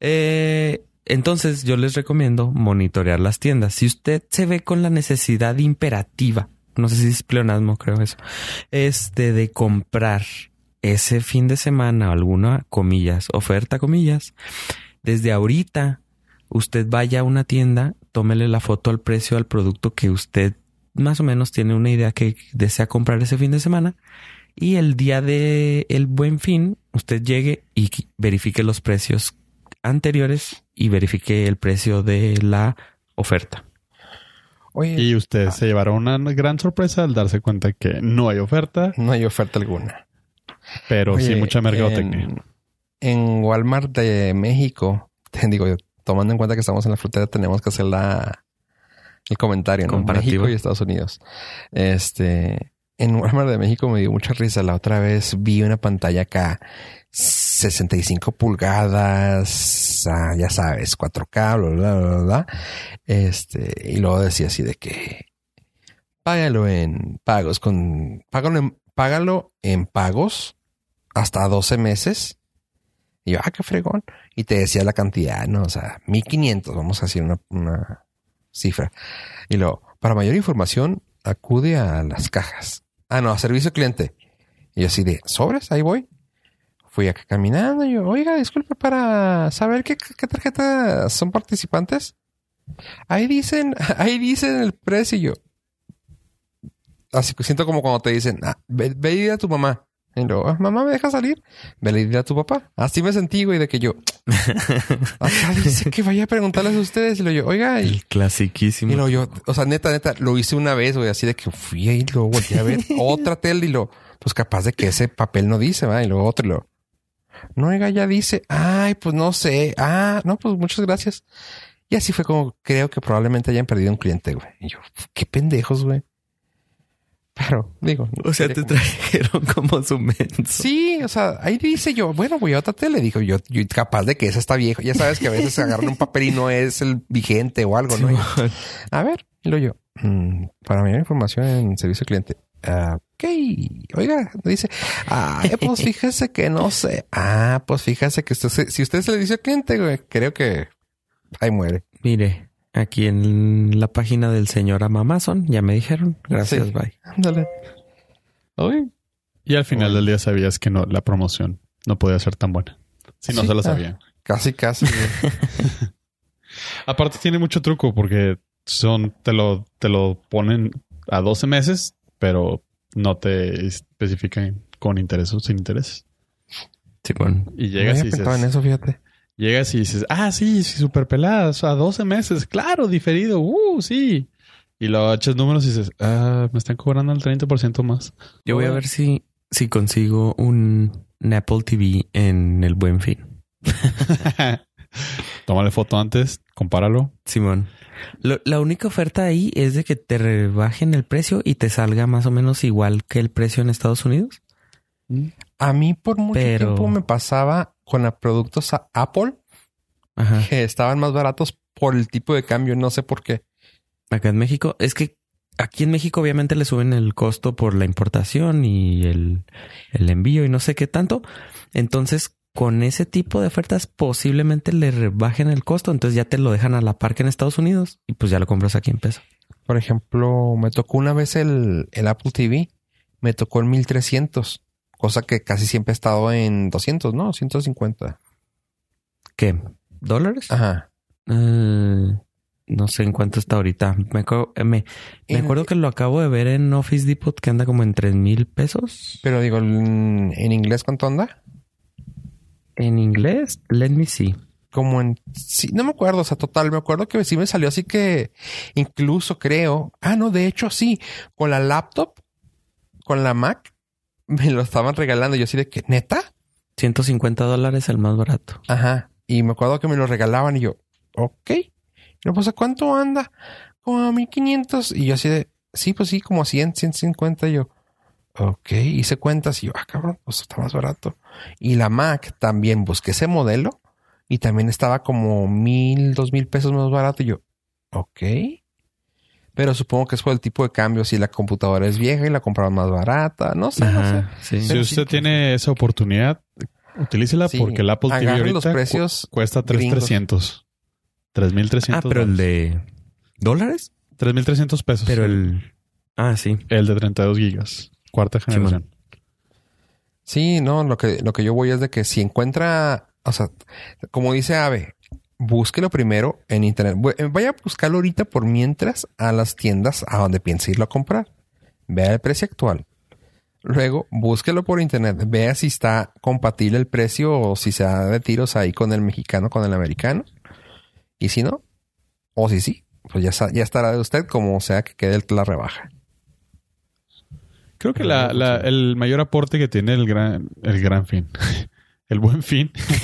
Eh, entonces yo les recomiendo monitorear las tiendas. Si usted se ve con la necesidad imperativa, no sé si es pleonasmo, creo eso, este de comprar ese fin de semana, alguna comillas, oferta comillas, desde ahorita usted vaya a una tienda, tómele la foto al precio al producto que usted más o menos tiene una idea que desea comprar ese fin de semana y el día de el buen fin usted llegue y verifique los precios anteriores y verifique el precio de la oferta. y usted se llevará una gran sorpresa al darse cuenta que no hay oferta. No hay oferta alguna. Pero sí mucha mercadotecnia. En, en, Walmart de México, digo, tomando en cuenta que estamos en la frontera, tenemos que hacer la, el comentario, ¿no? México y Estados Unidos. Este, en Walmart de México me dio mucha risa. La otra vez vi una pantalla acá, 65 pulgadas, ah, ya sabes, 4K, bla, bla, bla, bla. Este, y luego decía así de que págalo en pagos con, págalo en, págalo en pagos hasta 12 meses. Y yo, ah, qué fregón. Y te decía la cantidad, ¿no? O sea, 1500, vamos a decir una, cifra. Y luego, para mayor información, acude a las cajas. Ah, no, a servicio cliente. Y yo así de, sobres, ahí voy. Fui acá caminando y yo, oiga, disculpe para saber qué, qué tarjetas son participantes. Ahí dicen, ahí dicen el precio y yo. Así que siento como cuando te dicen, ah, ve, ve a tu mamá. Y luego, "Ah, mamá, ¿me deja salir? Ve y dile a tu papá. Así me sentí, güey, de que yo. Acá dice que vaya a preguntarles a ustedes. Y lo yo, oiga, y, El clasiquísimo. y lo yo, o sea, neta, neta, lo hice una vez, güey, así de que fui ahí, luego volteé a ver otra tele y lo, pues capaz de que ese papel no dice, va, y luego otro y lo. No, oiga, ya dice, ay, pues no sé, ah, no, pues muchas gracias. Y así fue como creo que probablemente hayan perdido un cliente, güey. Y yo, qué pendejos, güey. Pero, digo. O sea, te trajeron como su menso. Sí, o sea, ahí dice yo, bueno, voy a otra tele. Dijo yo, yo capaz de que esa está viejo. Ya sabes que a veces agarran un papel y no es el vigente o algo, ¿no? A ver, y lo yo, mm, para mayor información en servicio al cliente. Ah, ok, oiga, dice, ah, pues fíjese que no sé. Ah, pues fíjese que usted si usted se le dice al cliente, güey, creo que ahí muere. Mire, aquí en la página del señor Amazon ya me dijeron. Gracias, Sí. bye. Ándale. Uy, Y al final del día sabías que no, la promoción no podía ser tan buena. Si no Sí, se lo ah. sabían. casi, casi. Aparte tiene mucho truco porque son, te lo, te lo ponen a 12 meses, pero no te especifican con interés o sin interés. Sí, bueno. Y llegas había y pensado en dices, eso, fíjate. Llegas y dices, ah, sí, sí, súper peladas, a 12 meses, claro, diferido, uh, sí. Y lo echas números y dices, ah, me están cobrando el 30% más. Yo voy a ver si, si consigo un Apple TV en el Buen Fin. Tómale foto antes, compáralo. Simón. Lo- la única oferta ahí es de que te rebajen el precio y te salga más o menos igual que el precio en Estados Unidos. A mí por mucho Pero- tiempo me pasaba con los productos a Apple Ajá. que estaban más baratos por el tipo de cambio, no sé por qué. Acá en México, es que aquí en México obviamente le suben el costo por la importación y el, el envío y no sé qué tanto. Entonces, con ese tipo de ofertas posiblemente le rebajen el costo. Entonces ya te lo dejan a la par que en Estados Unidos y pues ya lo compras aquí en peso. Por ejemplo, me tocó una vez el, el Apple TV, me tocó en 1300, cosa que casi siempre ha estado en 200, ¿no? 150. ¿Qué? ¿Dólares? Ajá. Eh, no sé en cuánto está ahorita. Me, acuerdo- eh, me, me En- acuerdo que lo acabo de ver en Office Depot que anda como en tres mil pesos. Pero digo, en, en inglés, ¿cuánto anda? En inglés, let me see. Como en... Sí, no me acuerdo, o sea, total, me acuerdo que sí me salió así que incluso creo... Ah, no, de hecho sí, con la laptop, con la Mac, me lo estaban regalando. Yo así de que, ¿neta? 150 dólares el más barato. Ajá. Y me acuerdo que me lo regalaban y yo, ok. Y yo, pues, ¿a cuánto anda? Como a 1500. Y yo así de, sí, pues sí, como a 100, 150. Y yo, ok. Hice cuentas y yo, ah, cabrón, pues está más barato. Y la Mac también busqué ese modelo y también estaba como mil, dos mil pesos más barato. Y yo, ok. Pero supongo que es por el tipo de cambio. Si la computadora es vieja y la compraron más barata. No sé, no sé. Sí. Si usted sí, tiene esa oportunidad, utilícela Sí, porque el Apple TV agarren ahorita los precios cu- cuesta gringos. 3,300. 3,300. Ah, pero el de dólares. 3,300 pesos. Pero el... Ah, sí. El de 32 gigas. Cuarta generación. Sí, no, lo que, lo que yo voy es de que si encuentra, o sea, como dice Ave, búsquelo primero en internet. Eh, Vaya a buscarlo ahorita por mientras a las tiendas a donde piensa irlo a comprar. Vea el precio actual. Luego, búsquelo por internet. Vea si está compatible el precio o si se da de tiros ahí con el mexicano, con el americano. Y si no, o si sí, pues ya, ya estará de usted como sea que quede la rebaja. Creo que la, la- el mayor aporte que tiene el gran, el gran fin. El buen fin.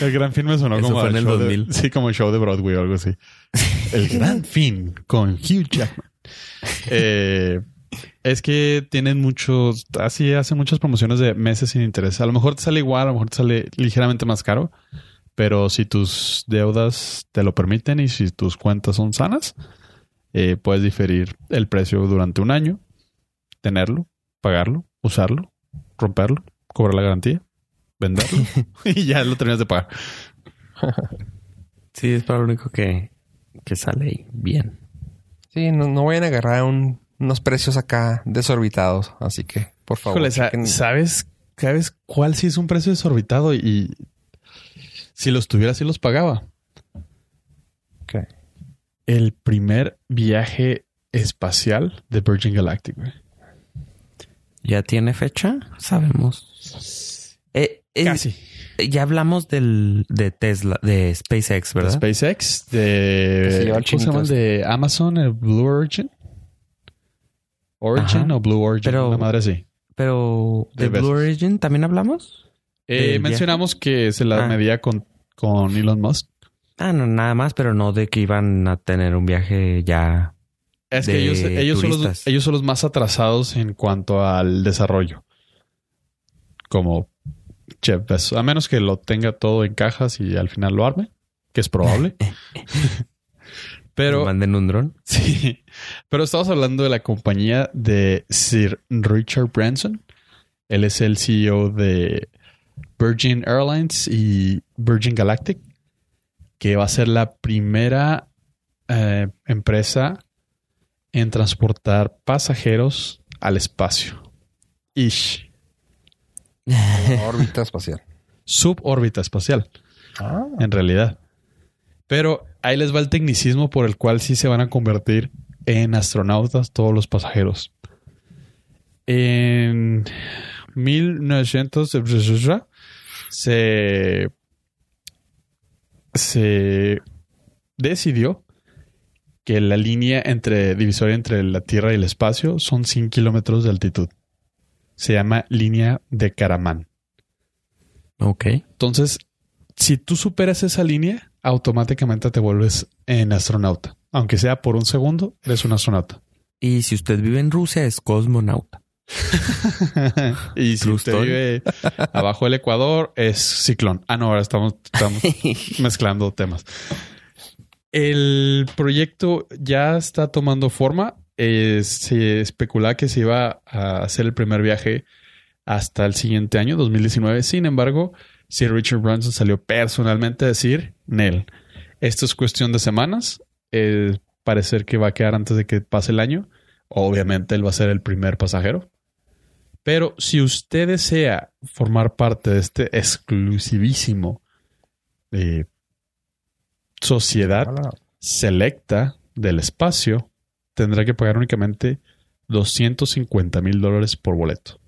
El gran fin me sonó Eso como fue en al el show de- 2000. sí, como show de Broadway o algo así. El gran fin con Hugh Jackman. Eh, es que tienen muchos, así hacen muchas promociones de meses sin interés. A lo mejor te sale igual, a lo mejor te sale ligeramente más caro, pero si tus deudas te lo permiten y si tus cuentas son sanas, eh, puedes diferir el precio durante un año, tenerlo, pagarlo, usarlo, romperlo, cobrar la garantía, venderlo y ya lo terminas de pagar. Sí, es para lo único que, que sale ahí bien. Sí, no, no vayan a agarrar un- unos precios acá desorbitados. Así que, por favor. Híjole, sa- chequen. ¿sabes, ¿sabes cuál sí es un precio desorbitado? Y si los tuviera, sí los pagaba. El primer viaje espacial de Virgin Galactic, güey. ¿Ya tiene fecha? Sabemos. Eh, Casi. Ya hablamos del, de Tesla, de SpaceX, De ¿verdad? SpaceX, Que de. ¿Cómo se llama? el chinito De Amazon, el Blue Origin. Origin Ajá. o Blue Origin, Pero- una madre así. Pero de De Blue. Origin también hablamos. Eh, ¿Del mencionamos que se la Ah. medía con, con Elon Musk. Ah, no, nada más, pero no de que iban a tener un viaje ya. Es que de ellos, ellos, son los, ellos son los más atrasados en cuanto al desarrollo. Como Jeff Bezos. A menos que lo tenga todo en cajas y al final lo arme, que es probable. Pero manden un dron. sí, pero estamos hablando de la compañía de Sir Richard Branson. Él es el CEO de Virgin Airlines y Virgin Galactic, que va a ser la primera eh, empresa en transportar pasajeros al espacio. Ish. Órbita espacial. Subórbita espacial, Ah. en realidad. Pero ahí les va el tecnicismo por el cual sí se van a convertir en astronautas todos los pasajeros. En 1900 se, se decidió que la línea entre divisoria entre la Tierra y el espacio son 100 kilómetros de altitud. Se llama línea de Karaman. Ok. Entonces, si tú superas esa línea, automáticamente te vuelves en astronauta. Aunque sea por un segundo, eres un astronauta. Y si usted vive en Rusia, es cosmonauta. y si usted vive abajo del Ecuador, es ciclón. Ah, no, ahora estamos, estamos mezclando temas. El proyecto ya está tomando forma. Eh, se especula que se iba a hacer el primer viaje hasta el siguiente año, 2019. Sin embargo, Sir Richard Branson salió personalmente a decir, Nel, esto es cuestión de semanas. Eh, parecer que va a quedar antes de que pase el año. Obviamente él va a ser el primer pasajero. Pero si usted desea formar parte de este exclusivísimo eh, sociedad selecta del espacio, tendrá que pagar únicamente 250 mil dólares por boleto.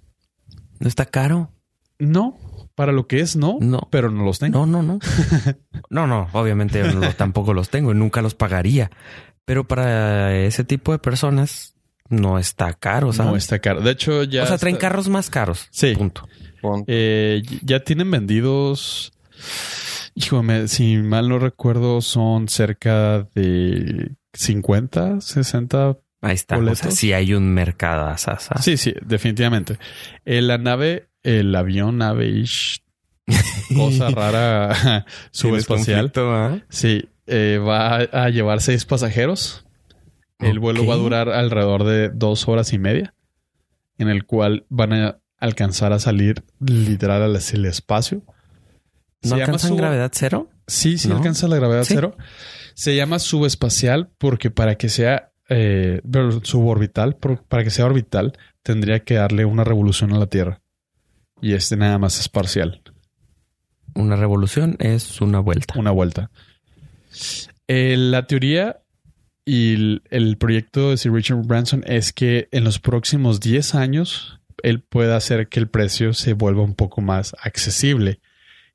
¿No está caro? No, para lo que es, no, No. pero no los tengo. No, no, no. No, no, obviamente no- tampoco los tengo y nunca los pagaría. Pero para ese tipo de personas no está caro, ¿sabes? No está caro. De hecho, ya. o sea, traen está- carros más caros. Sí. Punto. Eh, ya tienen vendidos. Híjole, si mal no recuerdo, son cerca de 50, 60. Ahí está. O sea, ¿Boletos? sí hay un mercado. Sasa. Sí, sí, definitivamente. Eh, la nave, el avión, nave cosa rara subespacial. Sí, eh, va a, a llevar seis pasajeros. El vuelo va a durar alrededor de dos horas y media, en el cual van a alcanzar a salir literal al el espacio. ¿No alcanzan sub- gravedad cero? Sí, sí ¿No? alcanza la gravedad Sí. cero. Se llama subespacial porque para que sea eh, suborbital, para que sea orbital, tendría que darle una revolución a la Tierra. Y este nada más es parcial, Una revolución es una vuelta. una vuelta. Eh, la teoría y el, el proyecto de Sir Richard Branson es que en los próximos 10 años él pueda hacer que el precio se vuelva un poco más accesible.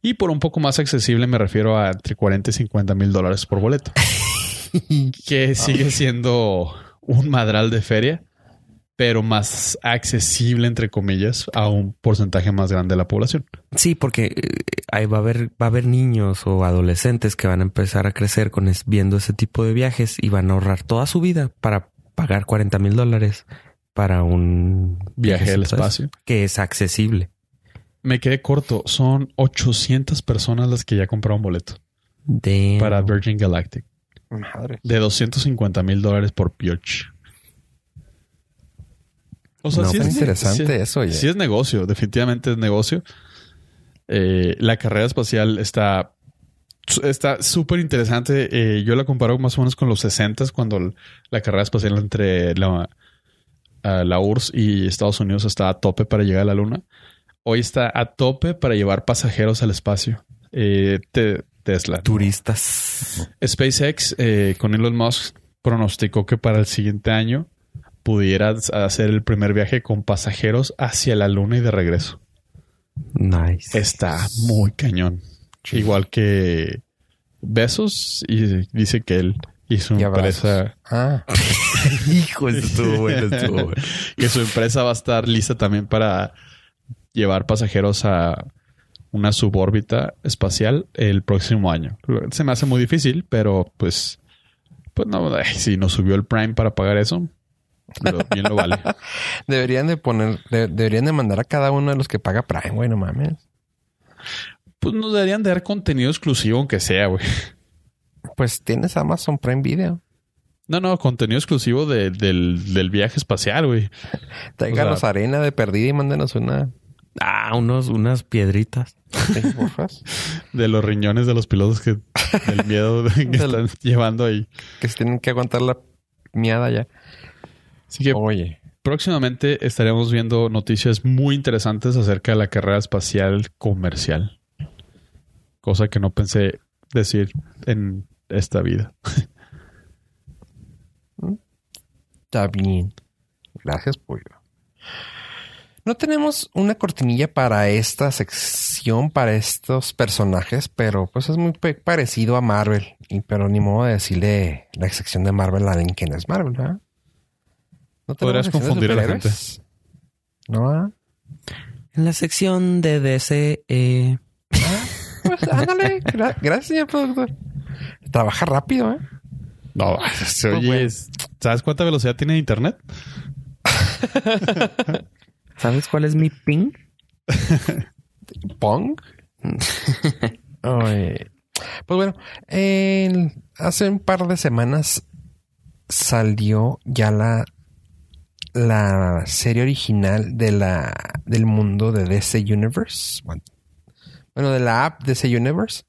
Y por un poco más accesible me refiero a entre 40 y 50 mil dólares por boleto. que sigue siendo un madral de feria, pero más accesible, entre comillas, a un porcentaje más grande de la población. Sí, porque eh, ahí va a haber, va a haber niños o adolescentes que van a empezar a crecer con es- viendo ese tipo de viajes y van a ahorrar toda su vida para pagar 40 mil dólares para un Viaje al viajecito de espacio. que es accesible. Me quedé corto. Son 800 personas las que ya compraron boleto Damn. para Virgin Galactic. Madre. De 250 mil dólares por Pioch. O No, Está pues, interesante sí- eso, oye. Sí es negocio, definitivamente es negocio. Eh, la carrera espacial está está súper interesante. Eh, yo la comparo más o menos con los 60 cuando la carrera espacial entre la, la URSS y Estados Unidos está a tope para llegar a la Luna. Hoy está a tope para llevar pasajeros al espacio. Eh, te, Tesla. Turistas. SpaceX eh, con Elon Musk pronosticó que para el siguiente año pudiera hacer el primer viaje con pasajeros hacia la luna y de regreso. Nice. Está muy cañón. Igual que Besos y dice que él y su Y empresa Ah, Hijo, eso estuvo bueno, estuvo bueno. que su empresa va a estar lista también para llevar pasajeros a una subórbita espacial el próximo año. Se me hace muy difícil, pero pues pues no, ay, si nos subió el Prime para pagar eso, lo- bien lo vale. deberían de poner, de- deberían de mandar a cada uno de los que paga Prime, güey, no mames. Pues nos deberían de dar contenido exclusivo, aunque sea, güey. Pues tienes Amazon Prime Video. No, no, contenido exclusivo de- del, del viaje espacial, güey. Tráiganos O sea- arena de perdida y mándenos una. Ah, unos, unas piedritas. De los riñones de los pilotos que del miedo de- que están llevando ahí. que se tienen que aguantar la miada ya. Así que Oye, próximamente estaremos viendo noticias muy interesantes acerca de la carrera espacial comercial. Cosa que no pensé decir en esta vida. está bien. Gracias, pollo. No tenemos una cortinilla para esta sección, para estos personajes, pero pues es muy parecido a Marvel. Y, pero ni modo de decirle la sección de Marvel a alguien que no es Marvel, ¿verdad? ¿No Podrías confundir a la superhéroes? ¿No? ah? En la sección de DC, eh, Pues ándale. Gra- gracias, señor productor. Trabaja rápido, ¿eh? No, se Pues oye, ¿sabes cuánta velocidad tiene internet? ¿sabes cuál es mi ping? Pong. Pues bueno, hace un par de semanas salió ya la, la serie original de la, del mundo de DC Universe. Bueno, de la app DC Universe,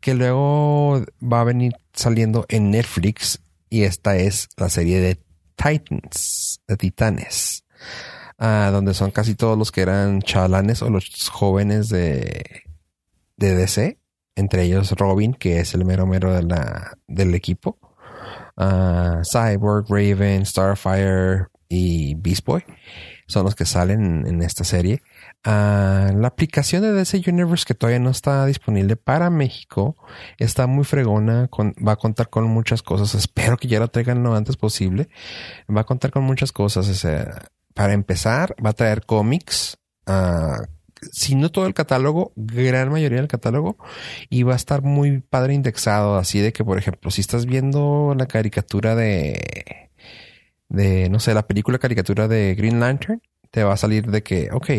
que luego va a venir saliendo en Netflix y esta es la serie de Titans, de Titanes donde son casi todos los que eran chalanes o los jóvenes de, de DC, entre ellos Robin, que es el mero mero de la, del equipo, Cyborg, Raven, Starfire y Beast Boy son los que salen en esta serie. La aplicación de DC Universe que todavía no está disponible para México está muy fregona, va a contar con muchas cosas. Espero que ya lo traigan lo antes posible. Va a contar con muchas cosas. o sea, para empezar, va a traer cómics. ah, si no todo el catálogo, gran mayoría del catálogo. Y va a estar muy padre indexado. Así de que, por ejemplo, si estás viendo la caricatura de, de, no sé, la película caricatura de Green Lantern, te va a salir de que, ok,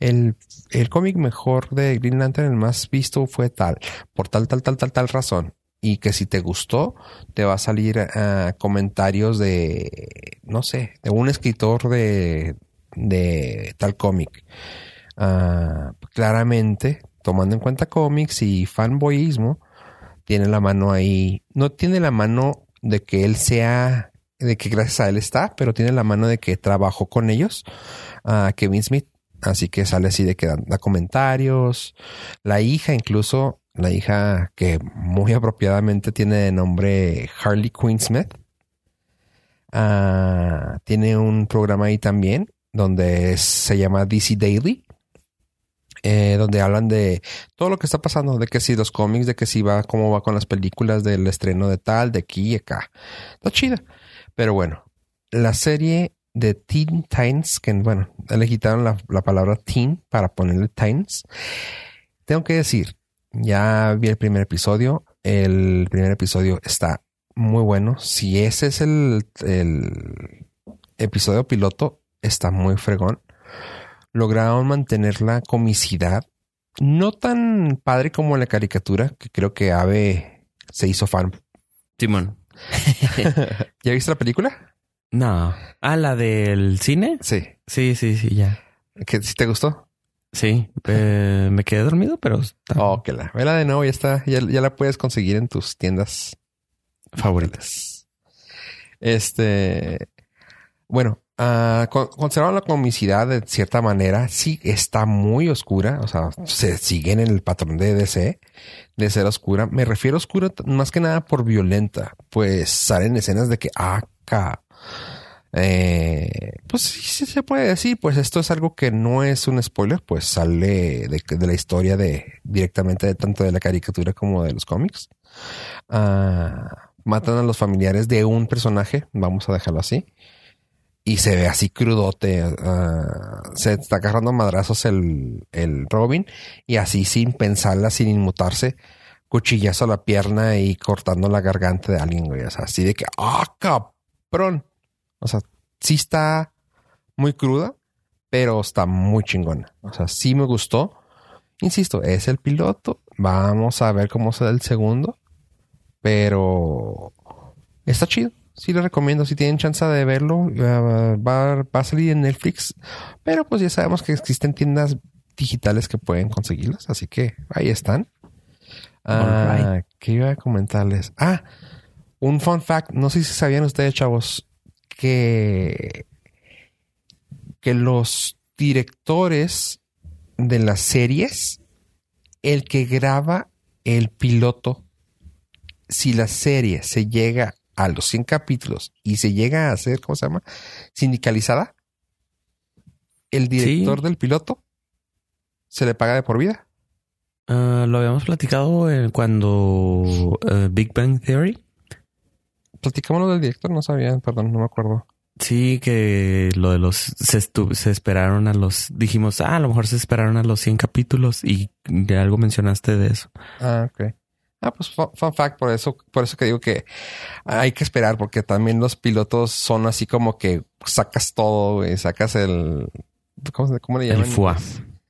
el, el cómic mejor de Green Lantern, el más visto fue tal, por tal, tal, tal, tal, tal razón. Y que si te gustó, te va a salir ah, comentarios de, no sé, de un escritor de, de tal cómic. Ah, claramente, tomando en cuenta cómics y fanboyismo, tiene la mano ahí. No tiene la mano de que él sea, de que gracias a él está, pero tiene la mano de que trabajó con ellos, a Kevin Smith. Así que sale así de que da comentarios. La hija, incluso, la hija que muy apropiadamente tiene de nombre Harley Quinn Smith. ah, tiene un programa ahí también donde se llama DC Daily. eh, donde hablan de todo lo que está pasando, de que si los cómics, de que si va, cómo va con las películas del estreno de tal, de aquí y acá. Está chida. Pero bueno, la serie de Teen Titans, que bueno, le quitaron la, la palabra teen para ponerle Titans. Tengo que decir, ya vi el primer episodio. El primer episodio está muy bueno. Si ese es el, el episodio piloto, está muy fregón. Lograron mantener la comicidad. No tan padre como la caricatura, que creo que Ave se hizo fan. Simón. ¿Ya viste la película? No. Ah, la del cine. Sí. Sí, sí, sí, ya. ¿Que si te gustó? Sí, eh, me quedé dormido, pero está Oh, que la. Vela de nuevo, ya está. Ya, la puedes conseguir en tus tiendas favoritas. Este. Bueno, Ah, con- conservan la comicidad de cierta manera. Sí, está muy oscura. O sea, se siguen en el patrón de DC de ser oscura. Me refiero a oscura más que nada por violenta. Pues salen escenas de que acá. Eh, pues sí, se puede decir. Pues esto es algo que no es un spoiler. Pues sale de, la historia de directamente de tanto de la caricatura como de los cómics. Ah, matan a los familiares de un personaje. Vamos a dejarlo así y se ve así crudote. ah, se está agarrando a madrazos el, el Robin y así sin pensarla, sin inmutarse, cuchillazo a la pierna y cortando la garganta de alguien, güey. Así de que, ah, cabrón. O sea, sí está muy cruda, pero está muy chingona. O sea, sí me gustó. Insisto, es el piloto. Vamos a ver cómo se da el segundo. Pero está chido. Sí les recomiendo. Si tienen chance de verlo, uh, va, va a salir en Netflix. Pero pues ya sabemos que existen digitales que pueden conseguirlas. Así que ahí están. Ah, Alright. ¿Qué iba a comentarles? Ah, un fun fact. No sé si sabían ustedes, chavos, que, que los directores de las series, el que graba el piloto, si la serie se llega a los 100 capítulos y se llega a hacer, ¿cómo se llama? Sindicalizada, el director Sí. del piloto se le paga de por vida. Ah, lo habíamos platicado cuando eh, Big Bang Theory. Platicamos lo del director, no sabía, perdón, no me acuerdo. Sí, que lo de los se, se esperaron a los dijimos, ah, a lo mejor se esperaron a los 100 capítulos y de algo mencionaste de eso. Ah, ok. Ah, pues fun, fun fact, por eso, por eso que digo que hay que esperar, porque también los pilotos son así como que sacas todo, güey, sacas el ¿cómo, cómo le El llaman? FUA.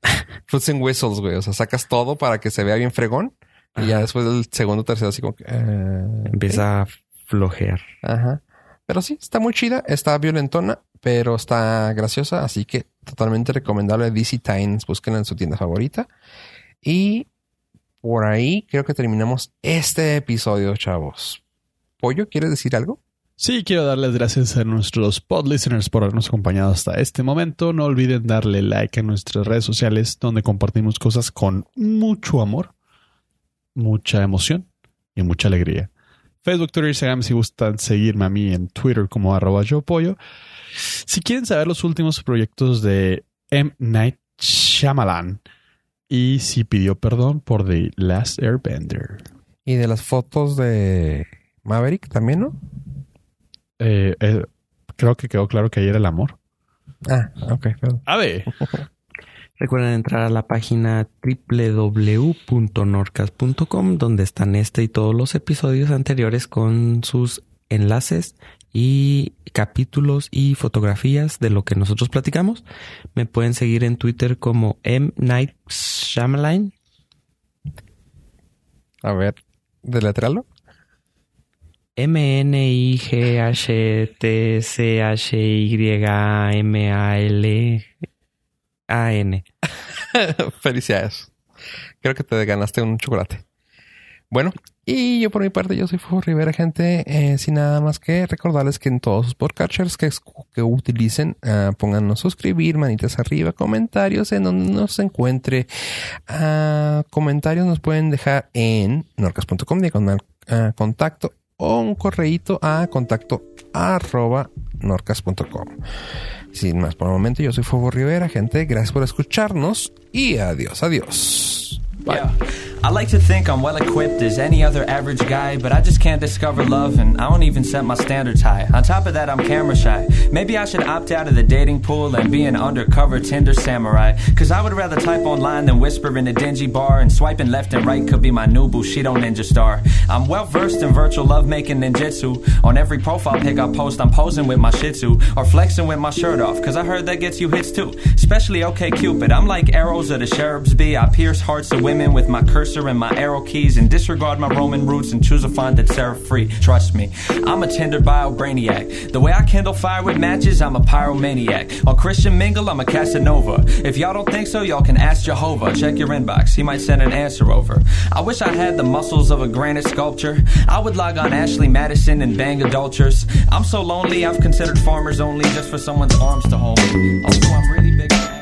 Fruits and whistles, güey. O sea, sacas todo para que se vea bien fregón. Y ya después del segundo, tercero, así como que. eh, Empieza a flojear. Ajá. Pero sí, está muy chida, está violentona, pero está graciosa, así que totalmente recomendable DC Times, búsquenla en su tienda favorita. Y por ahí creo que terminamos este episodio, chavos. Pollo, ¿quieres decir algo? Sí, quiero darles gracias a nuestros pod listeners por habernos acompañado hasta este momento. No olviden darle like a nuestras redes sociales donde compartimos cosas con mucho amor, mucha emoción y mucha alegría. Facebook, Twitter, Instagram si gustan seguirme a mí en Twitter como arroba yo pollo. Si quieren saber los últimos proyectos de M. Night Shyamalan y si pidió perdón por The Last Airbender. Y de las fotos de Maverick también, ¿no? Eh, eh, creo que quedó claro que ayer el amor. Ah, ok, perdón. A ver. Recuerden entrar a la página www.norcas.com donde están este y todos los episodios anteriores con sus enlaces y capítulos y fotografías de lo que nosotros platicamos. Me pueden seguir en Twitter como M Night Shyamalan. A ver, deletrealo. M N I G H T C H Y M A L A N. Felicidades. Creo que te ganaste un chocolate. Bueno, y yo por mi parte, yo soy Fuego Rivera, gente. Eh, sin nada más que recordarles que en todos sus podcatchers que, utilicen, ah, pónganos suscribir, manitas arriba, comentarios en donde nos encuentre. Ah, comentarios nos pueden dejar en norcas.com, diagonal ah, contacto o un correíto a contacto arroba norcas.com. Sin más por el momento, yo soy Fuego Rivera, gente. Gracias por escucharnos y adiós, adiós. Bye. Yeah. I like to think I'm well equipped as any other average guy, but I just can't discover love and I don't even set my standards high. On top of that, I'm camera shy. Maybe I should opt out of the dating pool and be an undercover Tinder samurai. Cause I would rather type online than whisper in a dingy bar, and swiping left and right could be my new Bushido ninja star. I'm well versed in virtual lovemaking ninjutsu. On every profile pic I post, I'm posing with my shih tzu or flexing with my shirt off, cause I heard that gets you hits too. Especially OK Cupid. I'm like arrows of the cherubs be. I pierce hearts of women with my cursor and my arrow keys and disregard my Roman roots and choose a font that's serif free. Trust me, I'm a tender bio brainiac. The way I kindle fire with matches, I'm a pyromaniac. On Christian Mingle, I'm a Casanova. If y'all don't think so, y'all can ask Jehovah. Check your inbox, he might send an answer over. I wish I had the muscles of a granite sculpture. I would log on Ashley Madison and bang adulterers. I'm so lonely, I've considered farmers only just for someone's arms to hold. Also, oh, I'm really big.